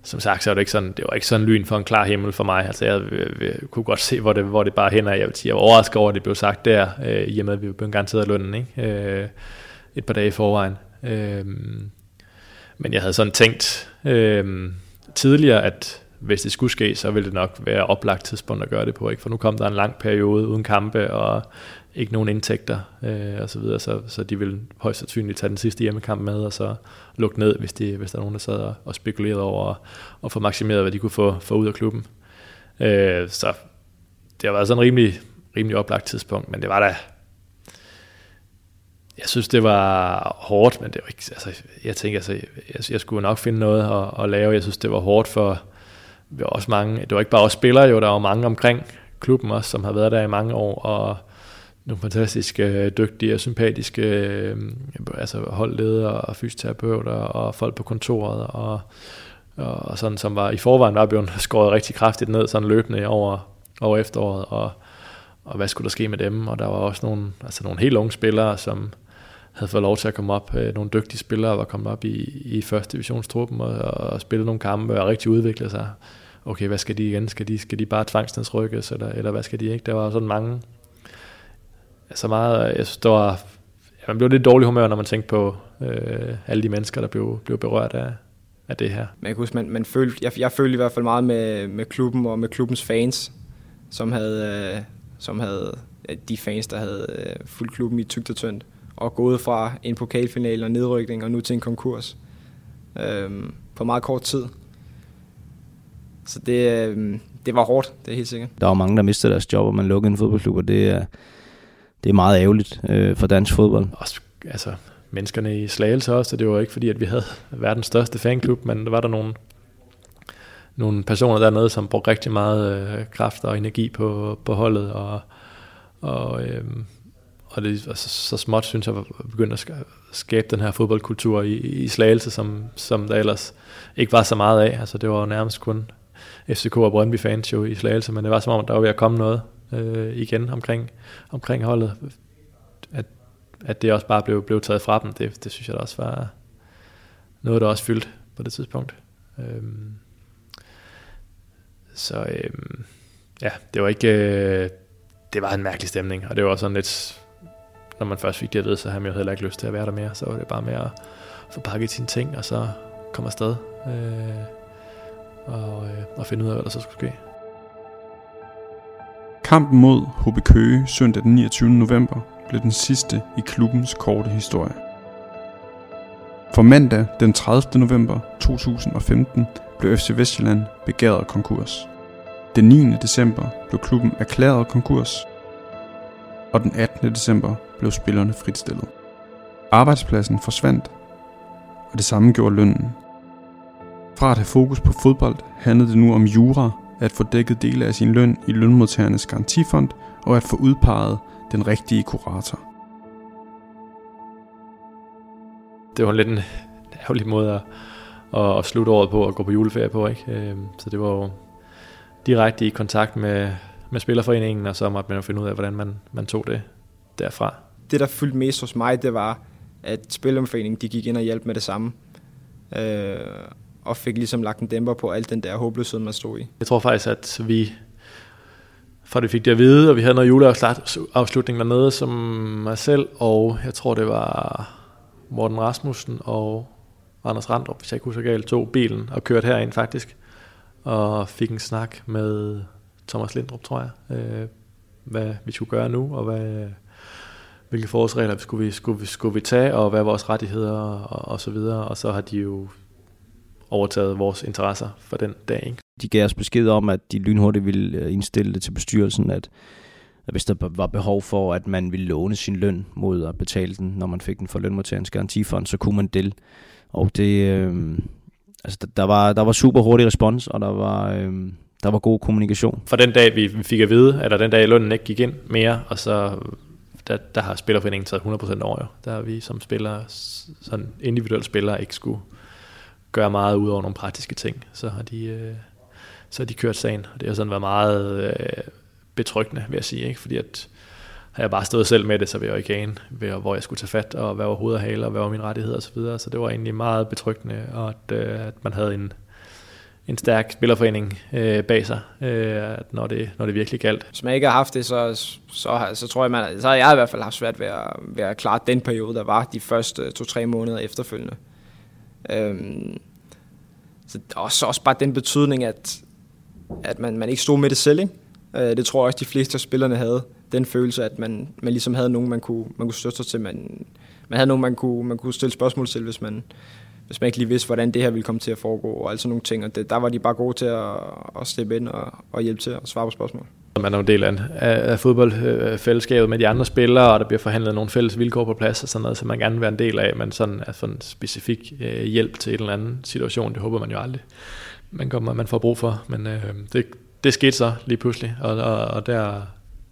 Speaker 5: som sagt, så er det ikke sådan, det var ikke sådan lyn for en klar himmel for mig. Altså, jeg, jeg, jeg kunne godt se, hvor det, hvor det bare hen Jeg vil sige, jeg var overrasket over, at det blev sagt der, øh, i og med, at vi blev garanteret lønnen, ikke? Øh, et par dage i forvejen. Øh, men jeg havde sådan tænkt øh, tidligere, at hvis det skulle ske, så ville det nok være oplagt tidspunkt at gøre det på, ikke? For nu kom der en lang periode uden kampe, og ikke nogen indtægter øh, og så videre, så, så de ville højst sandsynligt tage den sidste hjemmekamp med, og så lukke ned, hvis, de, hvis der er nogen, der sad og, og spekulerede over at få maksimeret, hvad de kunne få, få ud af klubben. Øh, så det har været sådan en rimelig, rimelig oplagt tidspunkt, men det var da, jeg synes, det var hårdt, men det var ikke, altså, jeg tænker, altså, jeg, jeg skulle nok finde noget at, at lave. Jeg synes, det var hårdt for, vi var også mange, det var ikke bare os spillere jo, der var mange omkring klubben også, som har været der i mange år, og nogle fantastiske, øh, dygtige og sympatiske øh, altså holdledere og fysioterapeuter og folk på kontoret og, og sådan, som var i forvejen var blevet skåret rigtig kraftigt ned, sådan løbende over, over efteråret, og, og hvad skulle der ske med dem, og der var også nogle, altså nogle helt unge spillere, som havde fået lov til at komme op, øh, nogle dygtige spillere var kommet op i, i første divisionstruppen og, og spille nogle kampe og rigtig udvikle sig. Okay, hvad skal de igen? Skal de, skal de bare tvangsnedsrykkes, eller, eller hvad skal de ikke? Der var sådan mange så meget, jeg synes, det var, ja, man blev lidt dårlig humør, når man tænkte på øh, alle de mennesker, der blev, blev berørt af, af det her.
Speaker 3: Men kan huske, man, man følte, jeg, jeg følte i hvert fald meget med, med klubben og med klubbens fans, som havde, øh, som havde de fans, der havde øh, klubben i tygt og tyndt, og gået fra en pokalfinale og nedrykning og nu til en konkurs øh, på meget kort tid. Så det, øh, det var hårdt, det er helt sikkert.
Speaker 4: Der var mange, der mistede deres job, og man lukkede en fodboldklub, og det er, det er meget ærgerligt øh, for dansk fodbold.
Speaker 5: Også, altså, menneskerne i Slagelse også, så det var ikke fordi, at vi havde verdens største fanklub, men der var der nogle, nogle personer dernede, som brugte rigtig meget øh, kraft og energi på, på holdet, og, og, øh, og det, altså, så småt synes jeg, begyndte at skabe den her fodboldkultur i, i Slagelse, som, som der ellers ikke var så meget af. Altså, det var jo nærmest kun FCK og Brøndby fans jo i Slagelse, men det var som om, der var ved at komme noget øh, igen omkring, omkring holdet. At, at det også bare blev, blev taget fra dem, det, det synes jeg da også var noget, der også fyldte på det tidspunkt. Øhm, så øhm, ja, det var ikke... Øh, det var en mærkelig stemning, og det var sådan lidt... Når man først fik det at vide, så havde man jo heller ikke lyst til at være der mere. Så var det bare med at få pakket sine ting, og så komme afsted. Øh, og, øh, og finde ud af, hvad der så skulle ske.
Speaker 2: Kampen mod HB Køge søndag den 29. november blev den sidste i klubbens korte historie. For mandag den 30. november 2015 blev FC Vestjylland begæret konkurs. Den 9. december blev klubben erklæret konkurs, og den 18. december blev spillerne fritstillet. Arbejdspladsen forsvandt, og det samme gjorde lønnen. Fra at have fokus på fodbold handlede det nu om jura, at få dækket dele af sin løn i lønmodtagernes garantifond og at få udpeget den rigtige kurator.
Speaker 5: Det var lidt en ærgerlig måde at, at, at slutte året på og gå på juleferie på. Ikke? Øhm, så det var jo direkte i kontakt med, med Spillerforeningen, og så måtte man jo finde ud af, hvordan man, man tog det derfra.
Speaker 3: Det, der fyldte mest hos mig, det var, at Spillerforeningen de gik ind og hjalp med det samme. Øh, og fik ligesom lagt en dæmper på alt den der håbløshed, man stod i.
Speaker 5: Jeg tror faktisk, at vi, for det fik det at vide, og vi havde noget juleafslutning dernede, som mig selv, og jeg tror, det var Morten Rasmussen og Anders Randrup, hvis jeg ikke husker galt, tog bilen og kørte herind faktisk, og fik en snak med Thomas Lindrup, tror jeg, øh, hvad vi skulle gøre nu, og hvad, hvilke forholdsregler skulle vi, skulle, vi, skulle vi tage, og hvad vores rettigheder og, og så videre. Og så har de jo overtaget vores interesser for den dag. Ikke?
Speaker 4: De gav os besked om, at de lynhurtigt ville øh, indstille det til bestyrelsen, at hvis der var behov for, at man ville låne sin løn mod at betale den, når man fik den for lønmodtagerens garantifond, så kunne man det. Og det, øh, altså, der, var, der var super hurtig respons, og der var, øh, der var god kommunikation.
Speaker 5: For den dag, vi fik at vide, eller den dag, lønnen ikke gik ind mere, og så der, der har Spillerforeningen taget 100% over jo. Der har vi som spillere, sådan individuelle spillere, ikke skulle gøre meget ud over nogle praktiske ting, så har de, øh, så har de kørt sagen. Og det har sådan været meget øh, betryggende, vil jeg sige, ikke? fordi at har jeg bare stået selv med det, så ville jeg ikke ane, hvor jeg skulle tage fat, og hvad var hoved og hale, og hvad var mine rettigheder osv. Så, så det var egentlig meget betryggende, og at, øh, at man havde en, en stærk spillerforening øh, bag sig, øh, når, det, når det virkelig galt.
Speaker 3: Hvis man ikke har haft det, så, så, så tror jeg, man, så har jeg i hvert fald haft svært ved at, ved at klare den periode, der var de første to-tre måneder efterfølgende. Øhm, så også, også bare den betydning, at, at man, man ikke stod med det selv. Ikke? Øh, det tror jeg også, de fleste af spillerne havde. Den følelse, at man, man ligesom havde nogen, man kunne, man kunne støtte sig til. Man, man havde nogen, man kunne, man kunne stille spørgsmål til, hvis man, hvis man ikke lige vidste, hvordan det her ville komme til at foregå, og alt sådan nogle ting. Og det, der var de bare gode til at, at steppe ind og, og hjælpe til at svare på spørgsmål.
Speaker 5: Man er en del af, af fodboldfællesskabet med de andre spillere, og der bliver forhandlet nogle fælles vilkår på plads og sådan noget, som man gerne vil være en del af, men sådan at få en specifik øh, hjælp til en eller anden situation, det håber man jo aldrig, man, kommer, man får brug for. Men øh, det, det skete så lige pludselig, og, og, og der,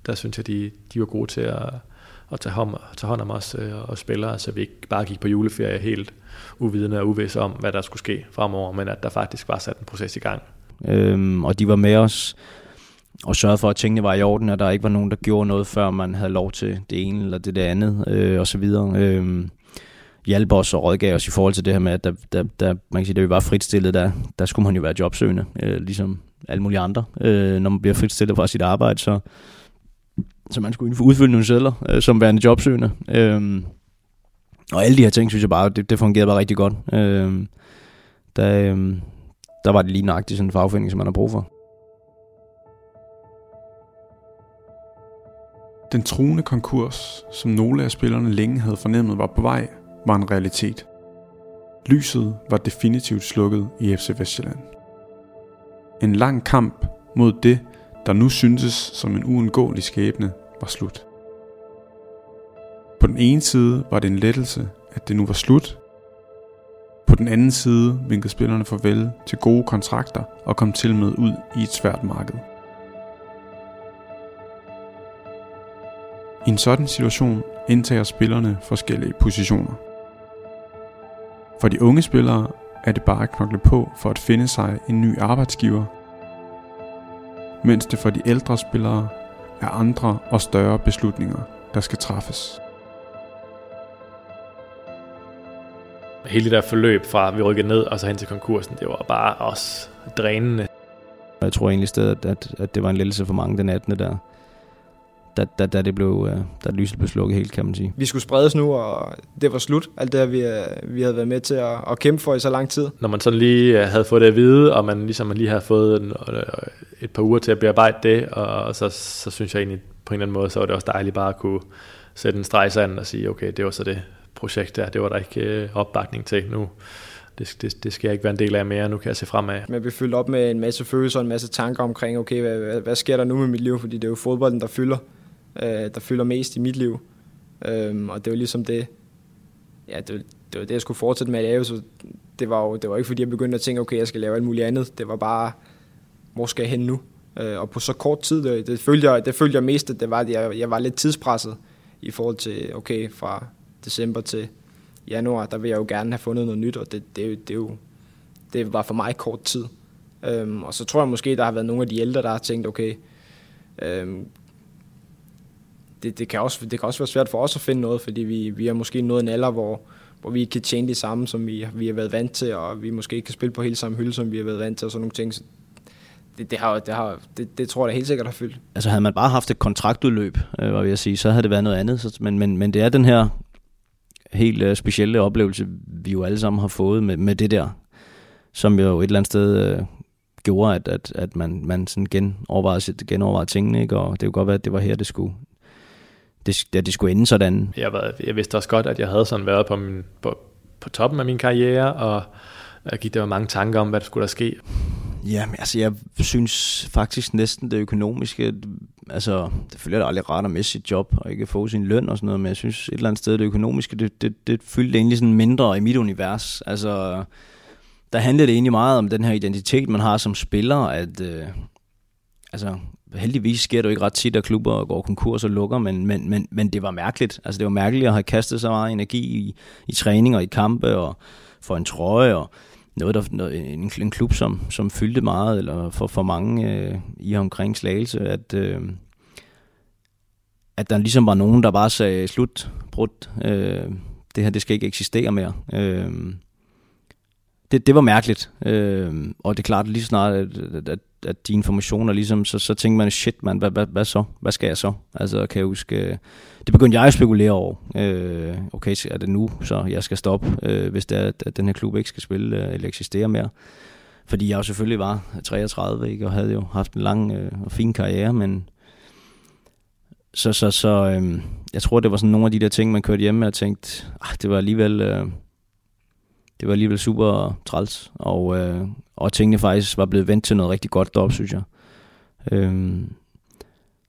Speaker 5: der synes jeg, de, de var gode til at, at tage, hånd, tage hånd om os øh, og spillere, så vi ikke bare gik på juleferie helt uvidende og uvidse om, hvad der skulle ske fremover, men at der faktisk var sat en proces i gang.
Speaker 4: Øhm, og de var med os og sørgede for, at tingene var i orden, og der ikke var nogen, der gjorde noget, før man havde lov til det ene eller det, det andet, øh, og så videre. Øh, hjælpe os og rådgav os i forhold til det her med, at der, der, der, man kan sige, da vi var fritstillet, der, der skulle man jo være jobsøgende, øh, ligesom alle mulige andre. Øh, når man bliver fritstillet fra sit arbejde, så, så man skulle udfylde nogle sædler øh, som værende jobsøgende. Øh, og alle de her ting, synes jeg bare, det, det fungerede bare rigtig godt. Øh, der, øh, der var det lige nøjagtigt sådan en fagforening, som man har brug for.
Speaker 2: Den truende konkurs, som nogle af spillerne længe havde fornemmet var på vej, var en realitet. Lyset var definitivt slukket i FC Vestjylland. En lang kamp mod det, der nu syntes som en uundgåelig skæbne, var slut. På den ene side var det en lettelse, at det nu var slut. På den anden side vinkede spillerne farvel til gode kontrakter og kom til med ud i et svært marked. I en sådan situation indtager spillerne forskellige positioner. For de unge spillere er det bare at knokle på for at finde sig en ny arbejdsgiver, mens det for de ældre spillere er andre og større beslutninger, der skal træffes.
Speaker 5: Hele det der forløb fra vi rykkede ned og så hen til konkursen, det var bare også drænende.
Speaker 4: Jeg tror egentlig stedet, at, at det var en lettelse for mange den 18. der da, da, da, det blev, øh, da lyset blev slukket helt, kan man sige.
Speaker 3: Vi skulle spredes nu, og det var slut. Alt det vi, øh, vi havde været med til at, at kæmpe for i så lang tid.
Speaker 5: Når man sådan lige øh, havde fået det at vide, og man ligesom lige havde fået en, et par uger til at bearbejde det, og så, så synes jeg egentlig på en eller anden måde, så var det også dejligt bare at kunne sætte en streg sand og sige, okay, det var så det projekt der, det var der ikke opbakning til nu. Det, det, det skal jeg ikke være en del af mere, nu kan jeg se fremad.
Speaker 3: Men vi fyldt op med en masse følelser og en masse tanker omkring, okay, hvad, hvad, hvad sker der nu med mit liv? Fordi det er jo fodbolden, der fylder øh, der fylder mest i mit liv. Øhm, og det var ligesom det, ja, det, det var det, jeg skulle fortsætte med at lave, så det var jo det var ikke fordi, jeg begyndte at tænke, okay, jeg skal lave alt muligt andet. Det var bare, hvor skal jeg hen nu? Øh, og på så kort tid, det, det, følte jeg, det følte jeg mest, at det var, at jeg, jeg var lidt tidspresset i forhold til, okay, fra december til januar, der vil jeg jo gerne have fundet noget nyt, og det, det, det, det, det var for mig kort tid. Øhm, og så tror jeg måske, der har været nogle af de ældre, der har tænkt, okay, øhm, det, det, kan også, det kan også være svært for os at finde noget, fordi vi, vi er måske nået en alder, hvor, hvor vi ikke kan tjene det samme, som vi, vi har været vant til, og vi måske ikke kan spille på hele samme hylde, som vi har været vant til, og sådan nogle ting. Så det, det, har, det, har, det, det tror jeg da helt sikkert har fyldt.
Speaker 4: Altså havde man bare haft et kontraktudløb, øh, var vil jeg sige, så havde det været noget andet. Så, men, men, men det er den her helt øh, specielle oplevelse, vi jo alle sammen har fået med, med det der, som jo et eller andet sted øh, gjorde, at, at, at man, man sådan genovervejede, genovervejede tingene, ikke? og det kunne godt være, at det var her, det skulle, det, det, det skulle ende sådan.
Speaker 5: Jeg, var, jeg vidste også godt, at jeg havde sådan været på, min, på, på toppen af min karriere, og jeg gik der var mange tanker om, hvad der skulle der ske.
Speaker 4: Ja, altså jeg synes faktisk næsten det økonomiske, altså det følger da aldrig rart at miste sit job og ikke få sin løn og sådan noget, men jeg synes et eller andet sted det økonomiske, det, det, det fyldte egentlig sådan mindre i mit univers. Altså der handlede det egentlig meget om den her identitet, man har som spiller, at øh, altså heldigvis sker det jo ikke ret tit, at klubber går konkurs og lukker, men, men, men, men det var mærkeligt. Altså det var mærkeligt at have kastet så meget energi i, i træning og i kampe og for en trøje og noget, der, noget, en, en klub, som, som fyldte meget, eller for, for mange øh, i omkring Slagelse, at, øh, at der ligesom var nogen, der bare sagde, slut, brudt, øh, det her, det skal ikke eksistere mere. Øh, det, det var mærkeligt, øh, og det er klart lige snart, at, at, at de informationer ligesom, så, så tænker man, shit man, hvad, hvad, hvad så? Hvad skal jeg så? Altså kan jeg huske, øh, det begyndte jeg at spekulere over. Øh, okay, er det nu, så jeg skal stoppe, øh, hvis det er, at den her klub ikke skal spille øh, eller eksistere mere. Fordi jeg jo selvfølgelig var 33, ikke, og havde jo haft en lang øh, og fin karriere, men så, så, så øh, jeg tror, det var sådan nogle af de der ting, man kørte hjem med og tænkte, ah, det var alligevel... Øh, det var alligevel super træls, og, øh, og tingene faktisk var blevet vendt til noget rigtig godt deroppe, synes jeg. Øhm,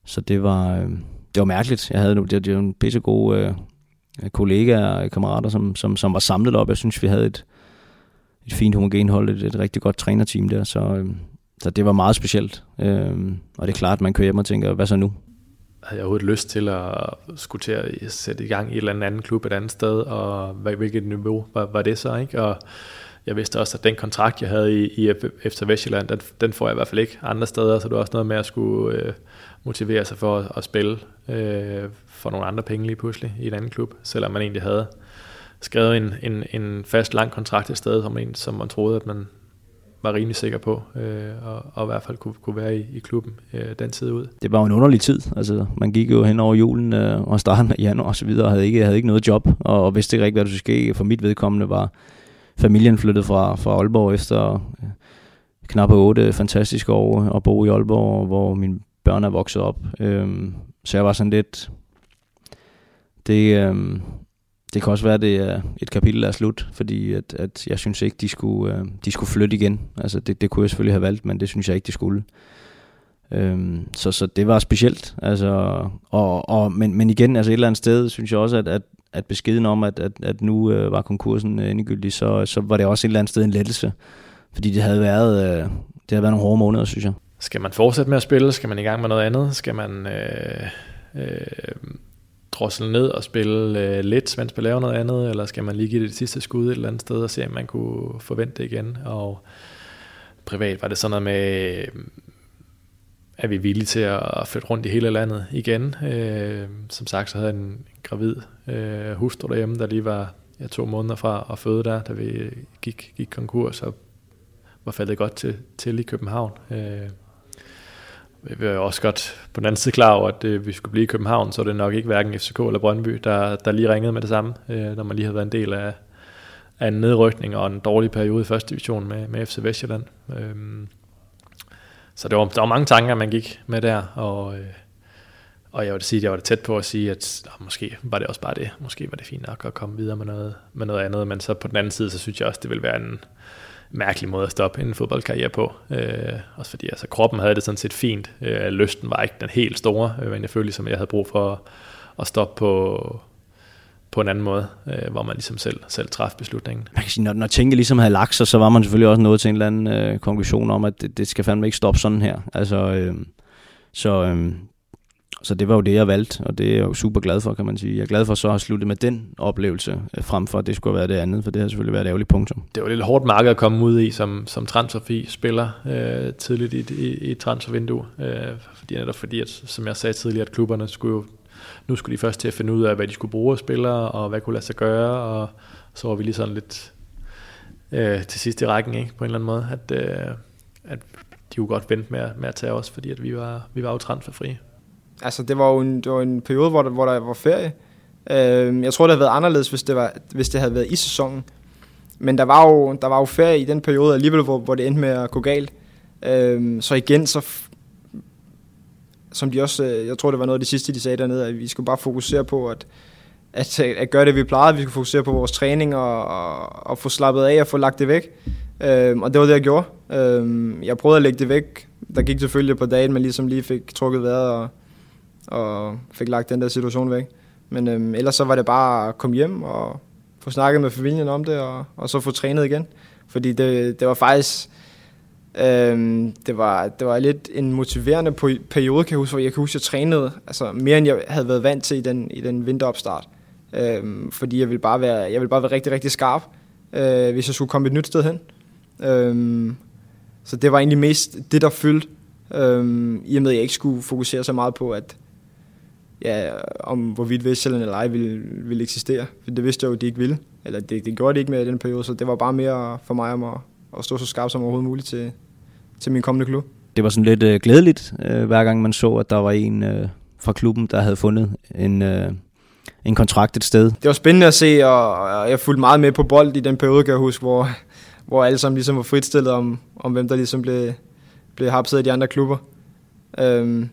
Speaker 4: så det var, øh, det var mærkeligt. Jeg havde det, det var en pisse gode øh, kollegaer og øh, kammerater, som, som, som var samlet op. Jeg synes, vi havde et, et fint homogen hold, et, et rigtig godt trænerteam der, så, øh, så det var meget specielt. Øh, og det er klart, at man kører hjem og tænker, hvad så nu?
Speaker 5: Havde jeg overhovedet lyst til at skulle til at sætte i gang i et eller andet klub et andet sted, og hvilket niveau var, var det så, ikke? Og jeg vidste også, at den kontrakt, jeg havde i, i efter Vestjylland, den, den får jeg i hvert fald ikke andre steder, så det var også noget med at skulle øh, motivere sig for at, at spille øh, for nogle andre penge lige pludselig i et andet klub, selvom man egentlig havde skrevet en, en, en fast lang kontrakt et sted, som, en, som man troede, at man var rimelig sikker på, øh, og, og i hvert fald kunne, kunne være i, i klubben øh, den tid ud.
Speaker 4: Det var jo en underlig tid. Altså, man gik jo hen over julen øh, og starten af januar og så videre, og havde ikke, havde ikke noget job, og, og vidste ikke rigtig, hvad der skulle ske. For mit vedkommende var familien flyttet fra, fra Aalborg efter øh, knap otte fantastiske år og bo i Aalborg, hvor mine børn er vokset op. Øh, så jeg var sådan lidt... Det, øh, det kan også være, at det er et kapitel, der er slut, fordi at, at jeg synes ikke, de skulle, øh, de skulle flytte igen. Altså det, det kunne jeg selvfølgelig have valgt, men det synes jeg ikke, de skulle. Øhm, så, så det var specielt. Altså, og, og, men, men igen, altså et eller andet sted, synes jeg også, at, at, at beskeden om, at, at, at nu øh, var konkursen øh, endegyldig, så, så var det også et eller andet sted en lettelse. Fordi det havde været, øh, det havde været nogle hårde måneder, synes jeg.
Speaker 5: Skal man fortsætte med at spille? Skal man i gang med noget andet? Skal man... Øh, øh, drossel ned og spille øh, lidt, mens man laver noget andet, eller skal man lige give det, det sidste skud et eller andet sted og se, om man kunne forvente det igen? Og privat var det sådan noget med, øh, er vi villige til at flytte rundt i hele landet igen? Øh, som sagt, så havde jeg en gravid øh, hustru derhjemme, der lige var ja, to måneder fra at føde der, da vi gik, gik konkurs, og var faldet godt til, til i København. Øh, vi er også godt på den anden side klar over, at øh, vi skulle blive i København, så er det nok ikke hverken FCK eller Brøndby, der, der lige ringede med det samme, øh, når man lige havde været en del af, af en nedrykning og en dårlig periode i første division med, med FC Vestjylland. Øh, så det var, der var mange tanker, man gik med der, og, øh, og jeg vil sige, at jeg var tæt på at sige, at ah, måske var det også bare det. Måske var det fint nok at komme videre med noget, med noget andet, men så på den anden side, så synes jeg også, det ville være en, mærkelig måde at stoppe en fodboldkarriere på. Øh, også fordi altså, kroppen havde det sådan set fint. Øh, lysten var ikke den helt store, øh, men jeg følte ligesom, at jeg havde brug for at stoppe på, på en anden måde, øh, hvor man ligesom selv, selv træffede beslutningen.
Speaker 4: Man kan sige, når, når tænke ligesom havde lagt sig, så var man selvfølgelig også nået til en eller anden øh, konklusion om, at det, det skal fandme ikke stoppe sådan her. Altså, øh, så, øh, så det var jo det, jeg valgte, og det er jeg jo super glad for, kan man sige. Jeg er glad for så at slutte med den oplevelse, øh, frem for at det skulle være det andet, for det har selvfølgelig været et ærgerligt punktum.
Speaker 5: Det var lidt hårdt marked at komme ud i som, som transferfi spiller øh, tidligt i, i, i et transfervindue, øh, fordi, netop fordi, at, som jeg sagde tidligere, at klubberne skulle jo, nu skulle de først til at finde ud af, hvad de skulle bruge af spillere, og hvad kunne lade sig gøre, og så var vi lige sådan lidt øh, til sidst i rækken, ikke, på en eller anden måde, at, øh, at de kunne godt vente med, med at tage os, fordi at vi var, vi var jo transferfrie
Speaker 3: altså det var jo en, det var en periode, hvor der, hvor der var ferie. Øh, jeg tror, det havde været anderledes, hvis det, var, hvis det havde været i sæsonen. Men der var jo, der var jo ferie i den periode alligevel, hvor, hvor det endte med at gå galt. Øh, så igen, så som de også, øh, jeg tror det var noget af det sidste, de sagde dernede, at vi skulle bare fokusere på at, at, at gøre det, vi plejede. Vi skulle fokusere på vores træning og, og, og få slappet af og få lagt det væk. Øhm, og det var det, jeg gjorde. Øhm, jeg prøvede at lægge det væk. Der gik selvfølgelig på dagen, men ligesom lige fik trukket vejret og, og fik lagt den der situation væk. Men øhm, ellers så var det bare at komme hjem og få snakket med familien om det, og, og så få trænet igen. Fordi det, det var faktisk... Øhm, det, var, det var lidt en motiverende periode, kan jeg huske, hvor jeg kan huske, at jeg trænede altså, mere, end jeg havde været vant til i den, i den vinteropstart. Øhm, fordi jeg ville bare være, jeg ville bare være rigtig, rigtig skarp, øh, hvis jeg skulle komme et nyt sted hen. Øhm, så det var egentlig mest det, der fyldte, øhm, i og med, at jeg ikke skulle fokusere så meget på, at ja, om hvorvidt Vestjylland eller ej ville, ville eksistere. For det vidste jeg jo, at de ikke ville. Eller det, det gjorde de ikke med i den periode, så det var bare mere for mig om at, at stå så skarp som overhovedet muligt til, til min kommende klub.
Speaker 4: Det var sådan lidt øh, glædeligt, øh, hver gang man så, at der var en øh, fra klubben, der havde fundet en, øh, en kontrakt et sted.
Speaker 3: Det var spændende at se, og jeg fulgte meget med på bold i den periode, kan jeg huske, hvor, hvor alle sammen ligesom var fritstillet om, om hvem der ligesom blev, blev hapset i de andre klubber. Øhm,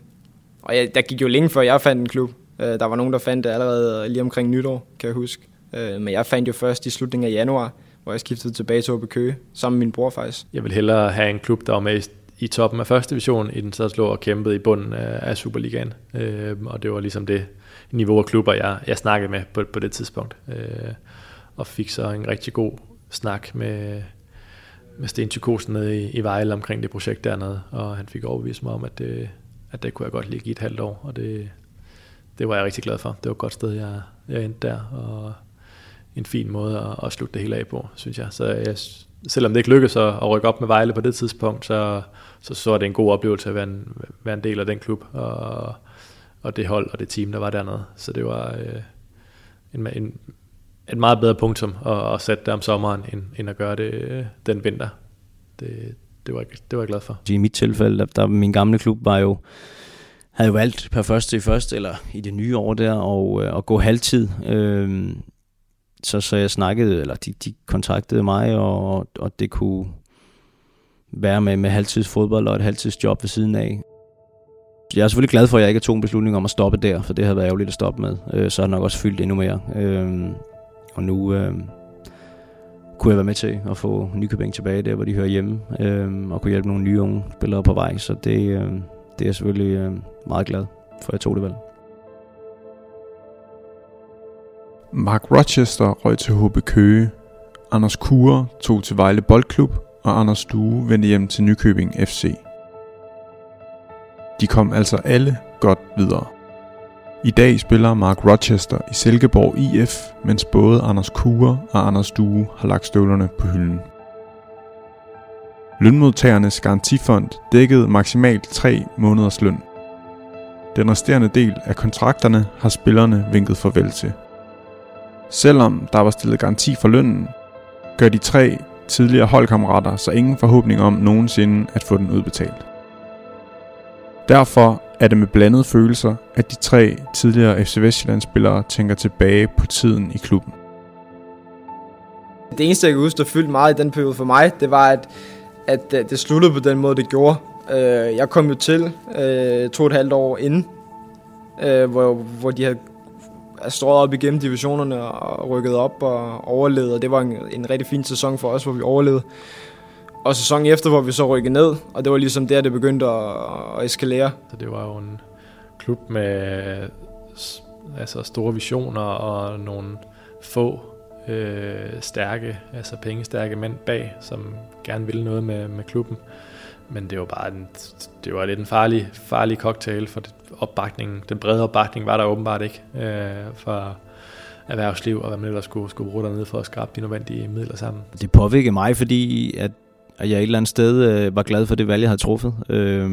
Speaker 3: og jeg, der gik jo længe før jeg fandt en klub. Øh, der var nogen, der fandt det allerede lige omkring nytår, kan jeg huske. Øh, men jeg fandt jo først i slutningen af januar, hvor jeg skiftede tilbage til OB Køge, sammen med min bror faktisk.
Speaker 5: Jeg vil hellere have en klub, der var med i toppen af første division, i den så slå og kæmpede i bunden af, Superligaen. Øh, og det var ligesom det niveau af klubber, jeg, jeg snakkede med på, på det tidspunkt. Øh, og fik så en rigtig god snak med, med Sten Tykosen nede i, i Vejle omkring det projekt dernede, og han fik overbevist mig om, at det, at det kunne jeg godt lige give et halvt år, og det, det var jeg rigtig glad for. Det var et godt sted, jeg, jeg endte der, og en fin måde at, at slutte det hele af på, synes jeg. Så jeg, selvom det ikke lykkedes at, at rykke op med Vejle på det tidspunkt, så, så, så er det en god oplevelse at være en, være en del af den klub, og, og det hold og det team, der var dernede. Så det var øh, en, en, et meget bedre punktum at, at sætte det om sommeren, end, end at gøre det øh, den vinter. det, det, var, det var jeg glad for.
Speaker 4: I mit tilfælde, der, der min gamle klub var jo, havde jo valgt per første i første, eller i det nye år der, og, øh, og gå halvtid. Øh, så, så jeg snakkede, eller de, de kontaktede mig, og, og det kunne være med, med halvtids fodbold og et halvtids job ved siden af. Jeg er selvfølgelig glad for, at jeg ikke tog en beslutning om at stoppe der, for det havde været ærgerligt at stoppe med. Øh, så har nok også fyldt endnu mere. Øh, og nu øh, kunne jeg være med til at få Nykøbing tilbage der, hvor de hører hjemme, øh, og kunne hjælpe nogle nye unge spillere på vej. Så det, øh, det er jeg selvfølgelig øh, meget glad for, at jeg tog det valg.
Speaker 2: Mark Rochester røg til HB Køge. Anders Kure tog til Vejle Boldklub, og Anders Due vendte hjem til Nykøbing FC. De kom altså alle godt videre. I dag spiller Mark Rochester i Silkeborg IF, mens både Anders Kure og Anders Due har lagt støvlerne på hylden. Lønmodtagernes garantifond dækkede maksimalt 3 måneders løn. Den resterende del af kontrakterne har spillerne vinket farvel til. Selvom der var stillet garanti for lønnen, gør de tre tidligere holdkammerater så ingen forhåbning om nogensinde at få den udbetalt. Derfor er det med blandede følelser, at de tre tidligere FC Vestjylland-spillere tænker tilbage på tiden i klubben.
Speaker 3: Det eneste, jeg kan huske, der fyldte meget i den periode for mig, det var, at, at øh, det sluttede på den måde, det gjorde. Øh, jeg kom jo til øh, to og et halvt år inden, hvor, hvor de havde strået op igennem divisionerne og rykket op og overlevet, og det var en, en rigtig fin sæson for os, hvor vi overlevede. Og sæsonen efter, hvor vi så rykkede ned, og det var ligesom der, det begyndte at, at eskalere.
Speaker 5: Så det var jo en klub med altså store visioner og nogle få øh, stærke, altså pengestærke mænd bag, som gerne ville noget med, med klubben. Men det var bare en, det var lidt en farlig, farlig cocktail, for opbakningen, den brede opbakning var der åbenbart ikke øh, for erhvervsliv, og hvad man ellers skulle, skulle bruge dernede for at skrabe de nødvendige midler sammen.
Speaker 4: Det påvirkede mig, fordi at, at jeg et eller andet sted øh, var glad for det valg, jeg havde truffet. Øh,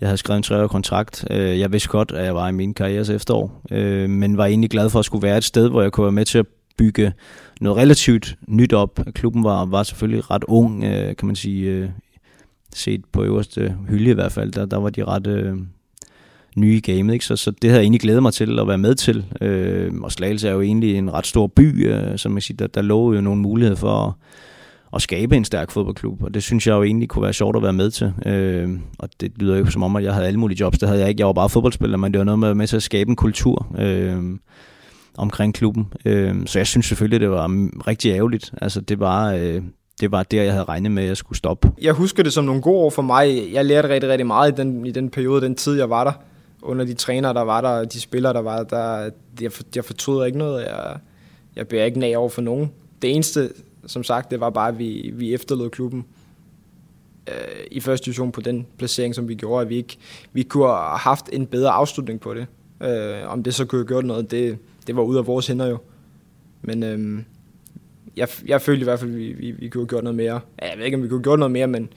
Speaker 4: jeg havde skrevet en treårig kontrakt. Øh, jeg vidste godt, at jeg var i min karrieres efterår, øh, men var egentlig glad for at skulle være et sted, hvor jeg kunne være med til at bygge noget relativt nyt op. Klubben var, var selvfølgelig ret ung, øh, kan man sige, øh, set på øverste hylde i hvert fald. Der, der var de ret øh, nye i gamet, ikke? Så, så det havde jeg egentlig glædet mig til at være med til. Øh, og Slagelse er jo egentlig en ret stor by, øh, som jeg siger, der, der lå jo nogle muligheder for at, at skabe en stærk fodboldklub, og det synes jeg jo egentlig kunne være sjovt at være med til. Øh, og det lyder jo som om, at jeg havde alle mulige jobs, det havde jeg ikke. Jeg var bare fodboldspiller, men det var noget med, med til at skabe en kultur. Øh, omkring klubben. Øh, så jeg synes selvfølgelig, det var rigtig ærgerligt. Altså, det var, øh, det var der, jeg havde regnet med, at jeg skulle stoppe.
Speaker 3: Jeg husker det som nogle gode år for mig. Jeg lærte rigtig, rigtig meget i den, i den periode, den tid, jeg var der. Under de trænere, der var der, de spillere, der var der. Jeg, jeg fortryder ikke noget. Jeg, jeg bærer ikke nag over for nogen. Det eneste, som sagt, det var bare, at vi, vi efterlod klubben øh, i første division på den placering, som vi gjorde, at vi ikke vi kunne have haft en bedre afslutning på det. Øh, om det så kunne have gjort noget, det, det var ud af vores hænder jo. Men øh, jeg, jeg følte i hvert fald, at vi, vi, vi kunne have gjort noget mere. Ja, jeg ved ikke, om vi kunne have gjort noget mere, men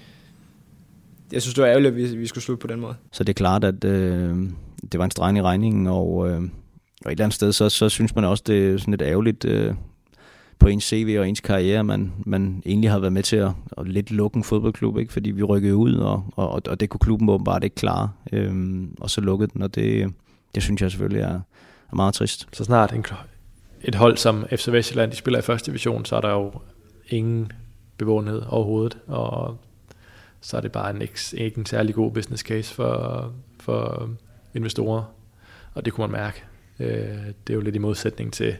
Speaker 3: jeg synes, det var ærgerligt, at vi, vi skulle slutte på den måde.
Speaker 4: Så det er klart, at øh, det var en streg i regningen, og, øh, og et eller andet sted, så, så synes man også, det er sådan lidt ærgerligt øh, på ens CV og ens karriere, man, man egentlig har været med til at, at lidt lukke en fodboldklub, ikke? fordi vi rykkede ud, og, og, og det kunne klubben åbenbart ikke klare, øhm, og så lukkede den, og det, det synes jeg selvfølgelig er, er meget trist.
Speaker 5: Så snart en, et hold som FC Vestjylland, de spiller i første division, så er der jo ingen bevågenhed overhovedet, og så er det bare en, ikke, ikke en særlig god business case for, for investorer, og det kunne man mærke. Øh, det er jo lidt i modsætning til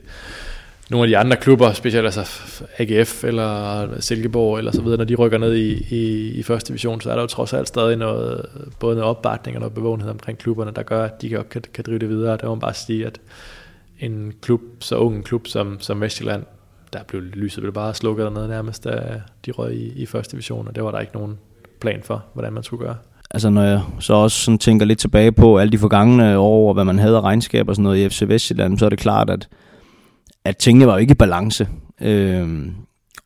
Speaker 5: nogle af de andre klubber, specielt altså AGF eller Silkeborg eller så videre, når de rykker ned i, i, i første division, så er der jo trods alt stadig noget, både noget opbakning og noget bevågenhed omkring klubberne, der gør, at de kan, kan, kan drive det videre. Der må man bare sige, at en klub, så ung en klub som, som Vestjylland, der blev lyset blev bare slukket dernede nærmest, da de røg i, i første division, og det var der ikke nogen plan for, hvordan man skulle gøre.
Speaker 4: Altså når jeg så også sådan tænker lidt tilbage på alle de forgangne år, og hvad man havde af regnskab og sådan noget i FC Vestjylland, så er det klart, at, at tingene var jo ikke i balance. Øhm,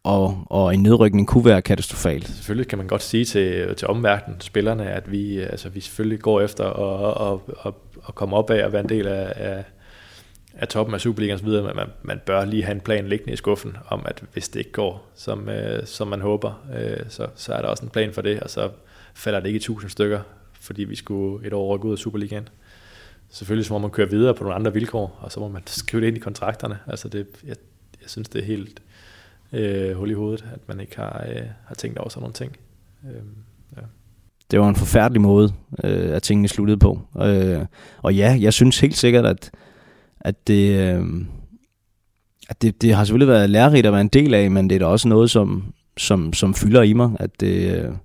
Speaker 4: og, og en nedrykning kunne være katastrofalt.
Speaker 5: Selvfølgelig kan man godt sige til, til omverdenen, spillerne, at vi, altså, vi selvfølgelig går efter at, at, at, at komme op af og være en del af, af af toppen af Superligaen osv., men man, man bør lige have en plan liggende i skuffen, om at hvis det ikke går, som, øh, som man håber, øh, så, så er der også en plan for det, og så falder det ikke i tusind stykker, fordi vi skulle et år rykke ud af Superligaen. Selvfølgelig så må man køre videre på nogle andre vilkår, og så må man skrive det ind i kontrakterne. Altså det, jeg, jeg synes, det er helt øh, hul i hovedet, at man ikke har, øh, har tænkt over sådan nogle ting. Øh,
Speaker 4: ja. Det var en forfærdelig måde, øh, at tingene sluttede på. Øh, og ja, jeg synes helt sikkert, at, at det... Øh, at det, det har selvfølgelig været lærerigt at være en del af, men det er da også noget, som, som, som fylder i mig, at det, det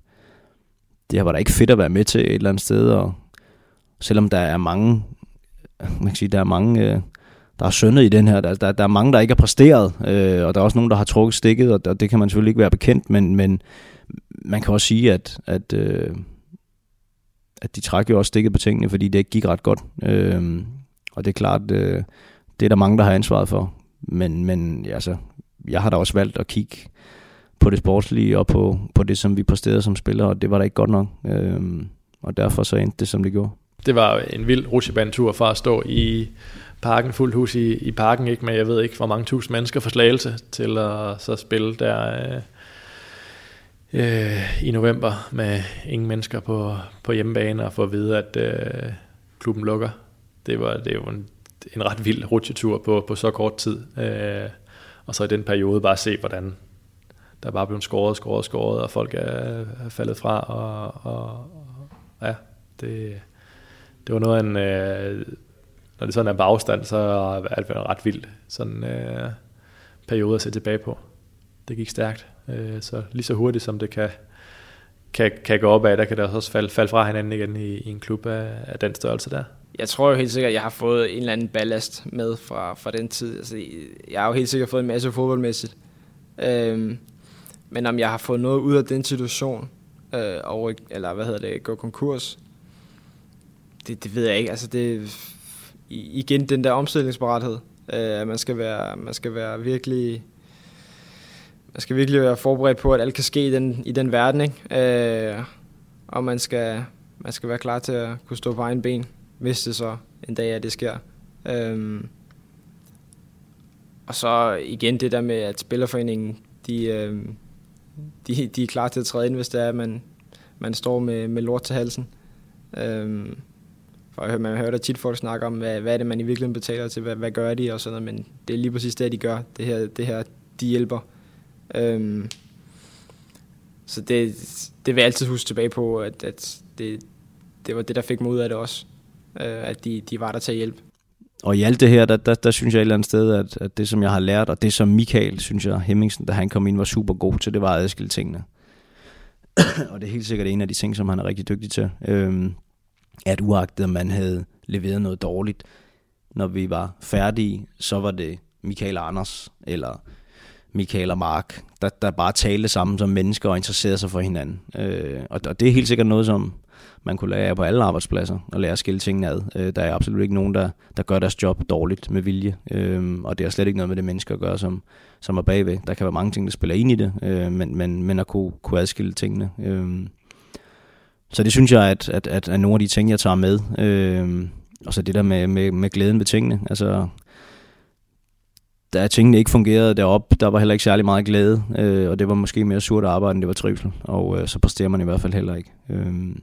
Speaker 4: det var da ikke fedt at være med til et eller andet sted, og selvom der er mange, man kan sige, der er mange, øh, der er syndet i den her, der, der, der er mange, der ikke har præsteret, øh, og der er også nogen, der har trukket stikket, og, og det kan man selvfølgelig ikke være bekendt, men, men man kan også sige, at, at, øh, at de trækker jo også stikket på tingene, fordi det ikke gik ret godt. Øh, og det er klart, øh, det er der mange, der har ansvaret for. Men, men altså, jeg har da også valgt at kigge på det sportslige og på, på det, som vi præsterede som spillere, og det var da ikke godt nok. Øh, og derfor så endte det, som det gjorde.
Speaker 5: Det var en vild rutsjebanetur fra at stå i parken, fuldt hus i, i parken, ikke men jeg ved ikke hvor mange tusind mennesker for slagelse, til at så spille der øh, øh, i november med ingen mennesker på, på hjemmebane og få at vide, at øh, klubben lukker. Det var, det var en, en ret vild rutsjetur på, på så kort tid. Øh, og så i den periode bare se, hvordan der bare blev skåret, skåret, skåret, og folk er, er faldet fra. Og, og, og ja, det, det var noget af en... Øh, når det sådan er på afstand, så er det ret vildt sådan øh, periode at se tilbage på. Det gik stærkt. Øh, så lige så hurtigt som det kan, kan, kan gå opad, der kan det også falde, falde fra hinanden igen i, i en klub af, af den størrelse der.
Speaker 3: Jeg tror jo helt sikkert, at jeg har fået en eller anden ballast med fra, fra den tid. Altså, jeg har jo helt sikkert fået en masse fodboldmæssigt. Øhm, men om jeg har fået noget ud af den situation, øh, over, eller hvad hedder det, gå konkurs, det, det ved jeg ikke. Altså det, igen den der omstillingsparathed. Øh, man skal være, man skal være virkelig man skal virkelig være forberedt på, at alt kan ske i den, i den verden, ikke? Øh, og man skal, man skal være klar til at kunne stå på egen ben, hvis det så en dag, er, det sker. Øh, og så igen det der med, at Spillerforeningen, de, øh, de, de er klar til at træde ind, hvis det er, at man, man står med, med lort til halsen. Øh, og man hører da tit folk snakke om, hvad, hvad er det, man i virkeligheden betaler til, hvad, hvad gør de og sådan noget, men det er lige præcis det, de gør. Det her, det her de hjælper. Øhm, så det, det vil jeg altid huske tilbage på, at, at det, det var det, der fik mig ud af det også. Øh, at de, de var der til at hjælpe.
Speaker 4: Og i alt det her, der, der, der synes jeg et eller andet sted, at, at det som jeg har lært, og det som Michael, synes jeg, Hemmingsen, da han kom ind, var super god til, det var at adskille tingene. og det er helt sikkert en af de ting, som han er rigtig dygtig til. Øhm, at uagtet at man havde leveret noget dårligt, når vi var færdige, så var det Michael Anders eller Michael og Mark, der, der bare talte sammen som mennesker og interesserede sig for hinanden. Øh, og, og det er helt sikkert noget, som man kunne lære på alle arbejdspladser, og lære at skille tingene ad. Øh, der er absolut ikke nogen, der, der gør deres job dårligt med vilje, øh, og det har slet ikke noget med det mennesker at gøre, som, som er bagved. Der kan være mange ting, der spiller ind i det, øh, men, men, men at kunne, kunne adskille tingene. Øh, så det synes jeg, at, at, at, at nogle af de ting, jeg tager med, øh, og så det der med, med, med glæden ved tingene, altså da tingene ikke fungerede deroppe, der var heller ikke særlig meget glæde, øh, og det var måske mere surt arbejde, end det var trivsel, og øh, så præsterer man i hvert fald heller ikke. Øh,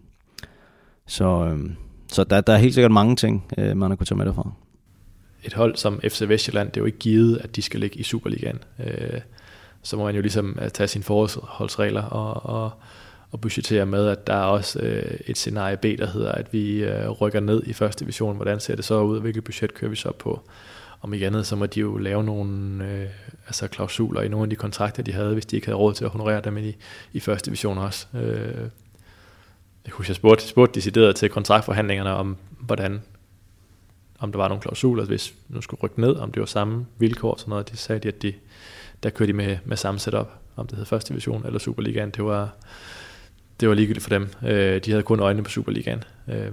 Speaker 4: så øh, så der, der er helt sikkert mange ting, øh, man har kunnet tage med derfra.
Speaker 5: Et hold som FC Vestjylland, det er jo ikke givet, at de skal ligge i Superligaen. Øh, så må man jo ligesom øh, tage sine forholdsregler og, og og budgettere med, at der er også øh, et scenarie B, der hedder, at vi øh, rykker ned i første division. Hvordan ser det så ud? Hvilket budget kører vi så på? Om ikke andet, så må de jo lave nogle øh, altså klausuler i nogle af de kontrakter, de havde, hvis de ikke havde råd til at honorere dem i, i første division også. Øh, jeg husker, jeg spurgte, spurgte decideret til kontraktforhandlingerne om, hvordan om der var nogle klausuler, hvis nu skulle rykke ned, om det var samme vilkår og sådan noget. De sagde de, at de, der kørte de med, med samme setup, om det hed første division eller Superligaen. Det var, det var ligegyldigt for dem. Øh, de havde kun øjnene på Superligaen. Øh,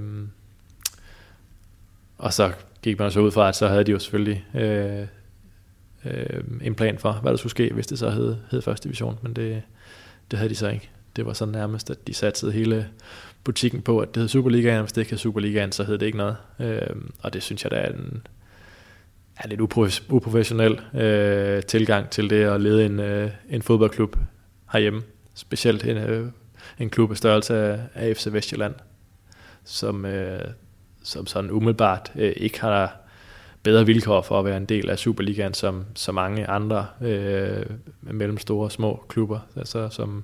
Speaker 5: og så gik man så ud fra, at så havde de jo selvfølgelig øh, øh, en plan for, hvad der skulle ske, hvis det så hed, hed første division, men det, det havde de så ikke. Det var så nærmest, at de satte hele butikken på, at det hed Superligaen, og hvis det ikke hed Superligaen, så hed det ikke noget. Øh, og det synes jeg, der er en, er lidt uprofessionel øh, tilgang til det at lede en, øh, en fodboldklub herhjemme. Specielt en, øh, en klub af størrelse af, FC Vestjylland, som, øh, som sådan umiddelbart øh, ikke har bedre vilkår for at være en del af Superligaen, som så mange andre øh, mellemstore og små klubber, altså som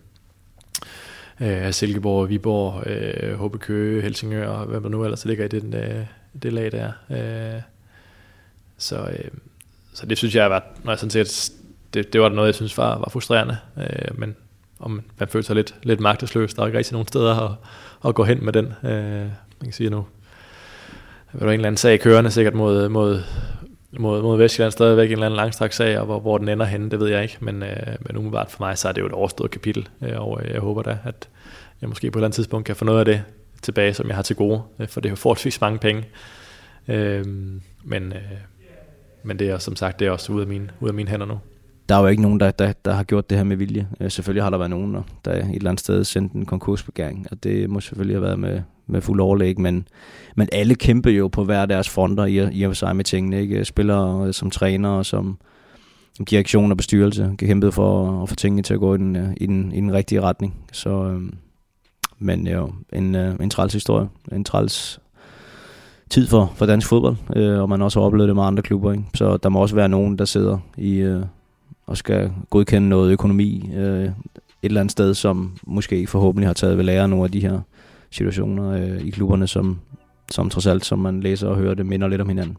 Speaker 5: øh, Silkeborg, Viborg, øh, HB Køge, Helsingør, og hvem der nu ellers ligger i den, øh, det lag der. Øh, så, øh, så det synes jeg var, når jeg sådan set, det, det var noget, jeg synes var, var frustrerende, øh, men om man føler sig lidt, lidt magtesløs. Der er ikke rigtig nogen steder at, at gå hen med den. Øh, man kan sige nu, der var en eller anden sag kørende sikkert mod, mod, mod, mod Vestjylland stadigvæk en eller anden langstrakt sag, og hvor, hvor den ender henne, det ved jeg ikke, men, øh, men umiddelbart for mig, så er det jo et overstået kapitel, øh, og øh, jeg håber da, at jeg måske på et eller andet tidspunkt kan få noget af det tilbage, som jeg har til gode, øh, for det er jo forholdsvis mange penge. Øh, men, øh, men det er som sagt, det er også ude af mine, ude af mine hænder nu
Speaker 4: der er jo ikke nogen, der, der, der har gjort det her med vilje. Øh, selvfølgelig har der været nogen, der et eller andet sted sendt en konkursbegæring, og det må selvfølgelig have været med, med fuld overlæg, men, men alle kæmper jo på hver deres fronter i, i og for sig med tingene. Ikke? Spillere øh, som træner og som direktion og bestyrelse kæmpet for at få tingene til at gå i den, øh, i den, i den rigtige retning. Så, øhm, men øh, jo, en, øh, en træls historie, en træls tid for, for dansk fodbold, øh, og man også har oplevet det med andre klubber. Ikke? Så der må også være nogen, der sidder i, øh, og skal godkende noget økonomi øh, et eller andet sted, som måske forhåbentlig har taget ved lære nogle af de her situationer øh, i klubberne, som, som trods alt, som man læser og hører, det minder lidt om hinanden.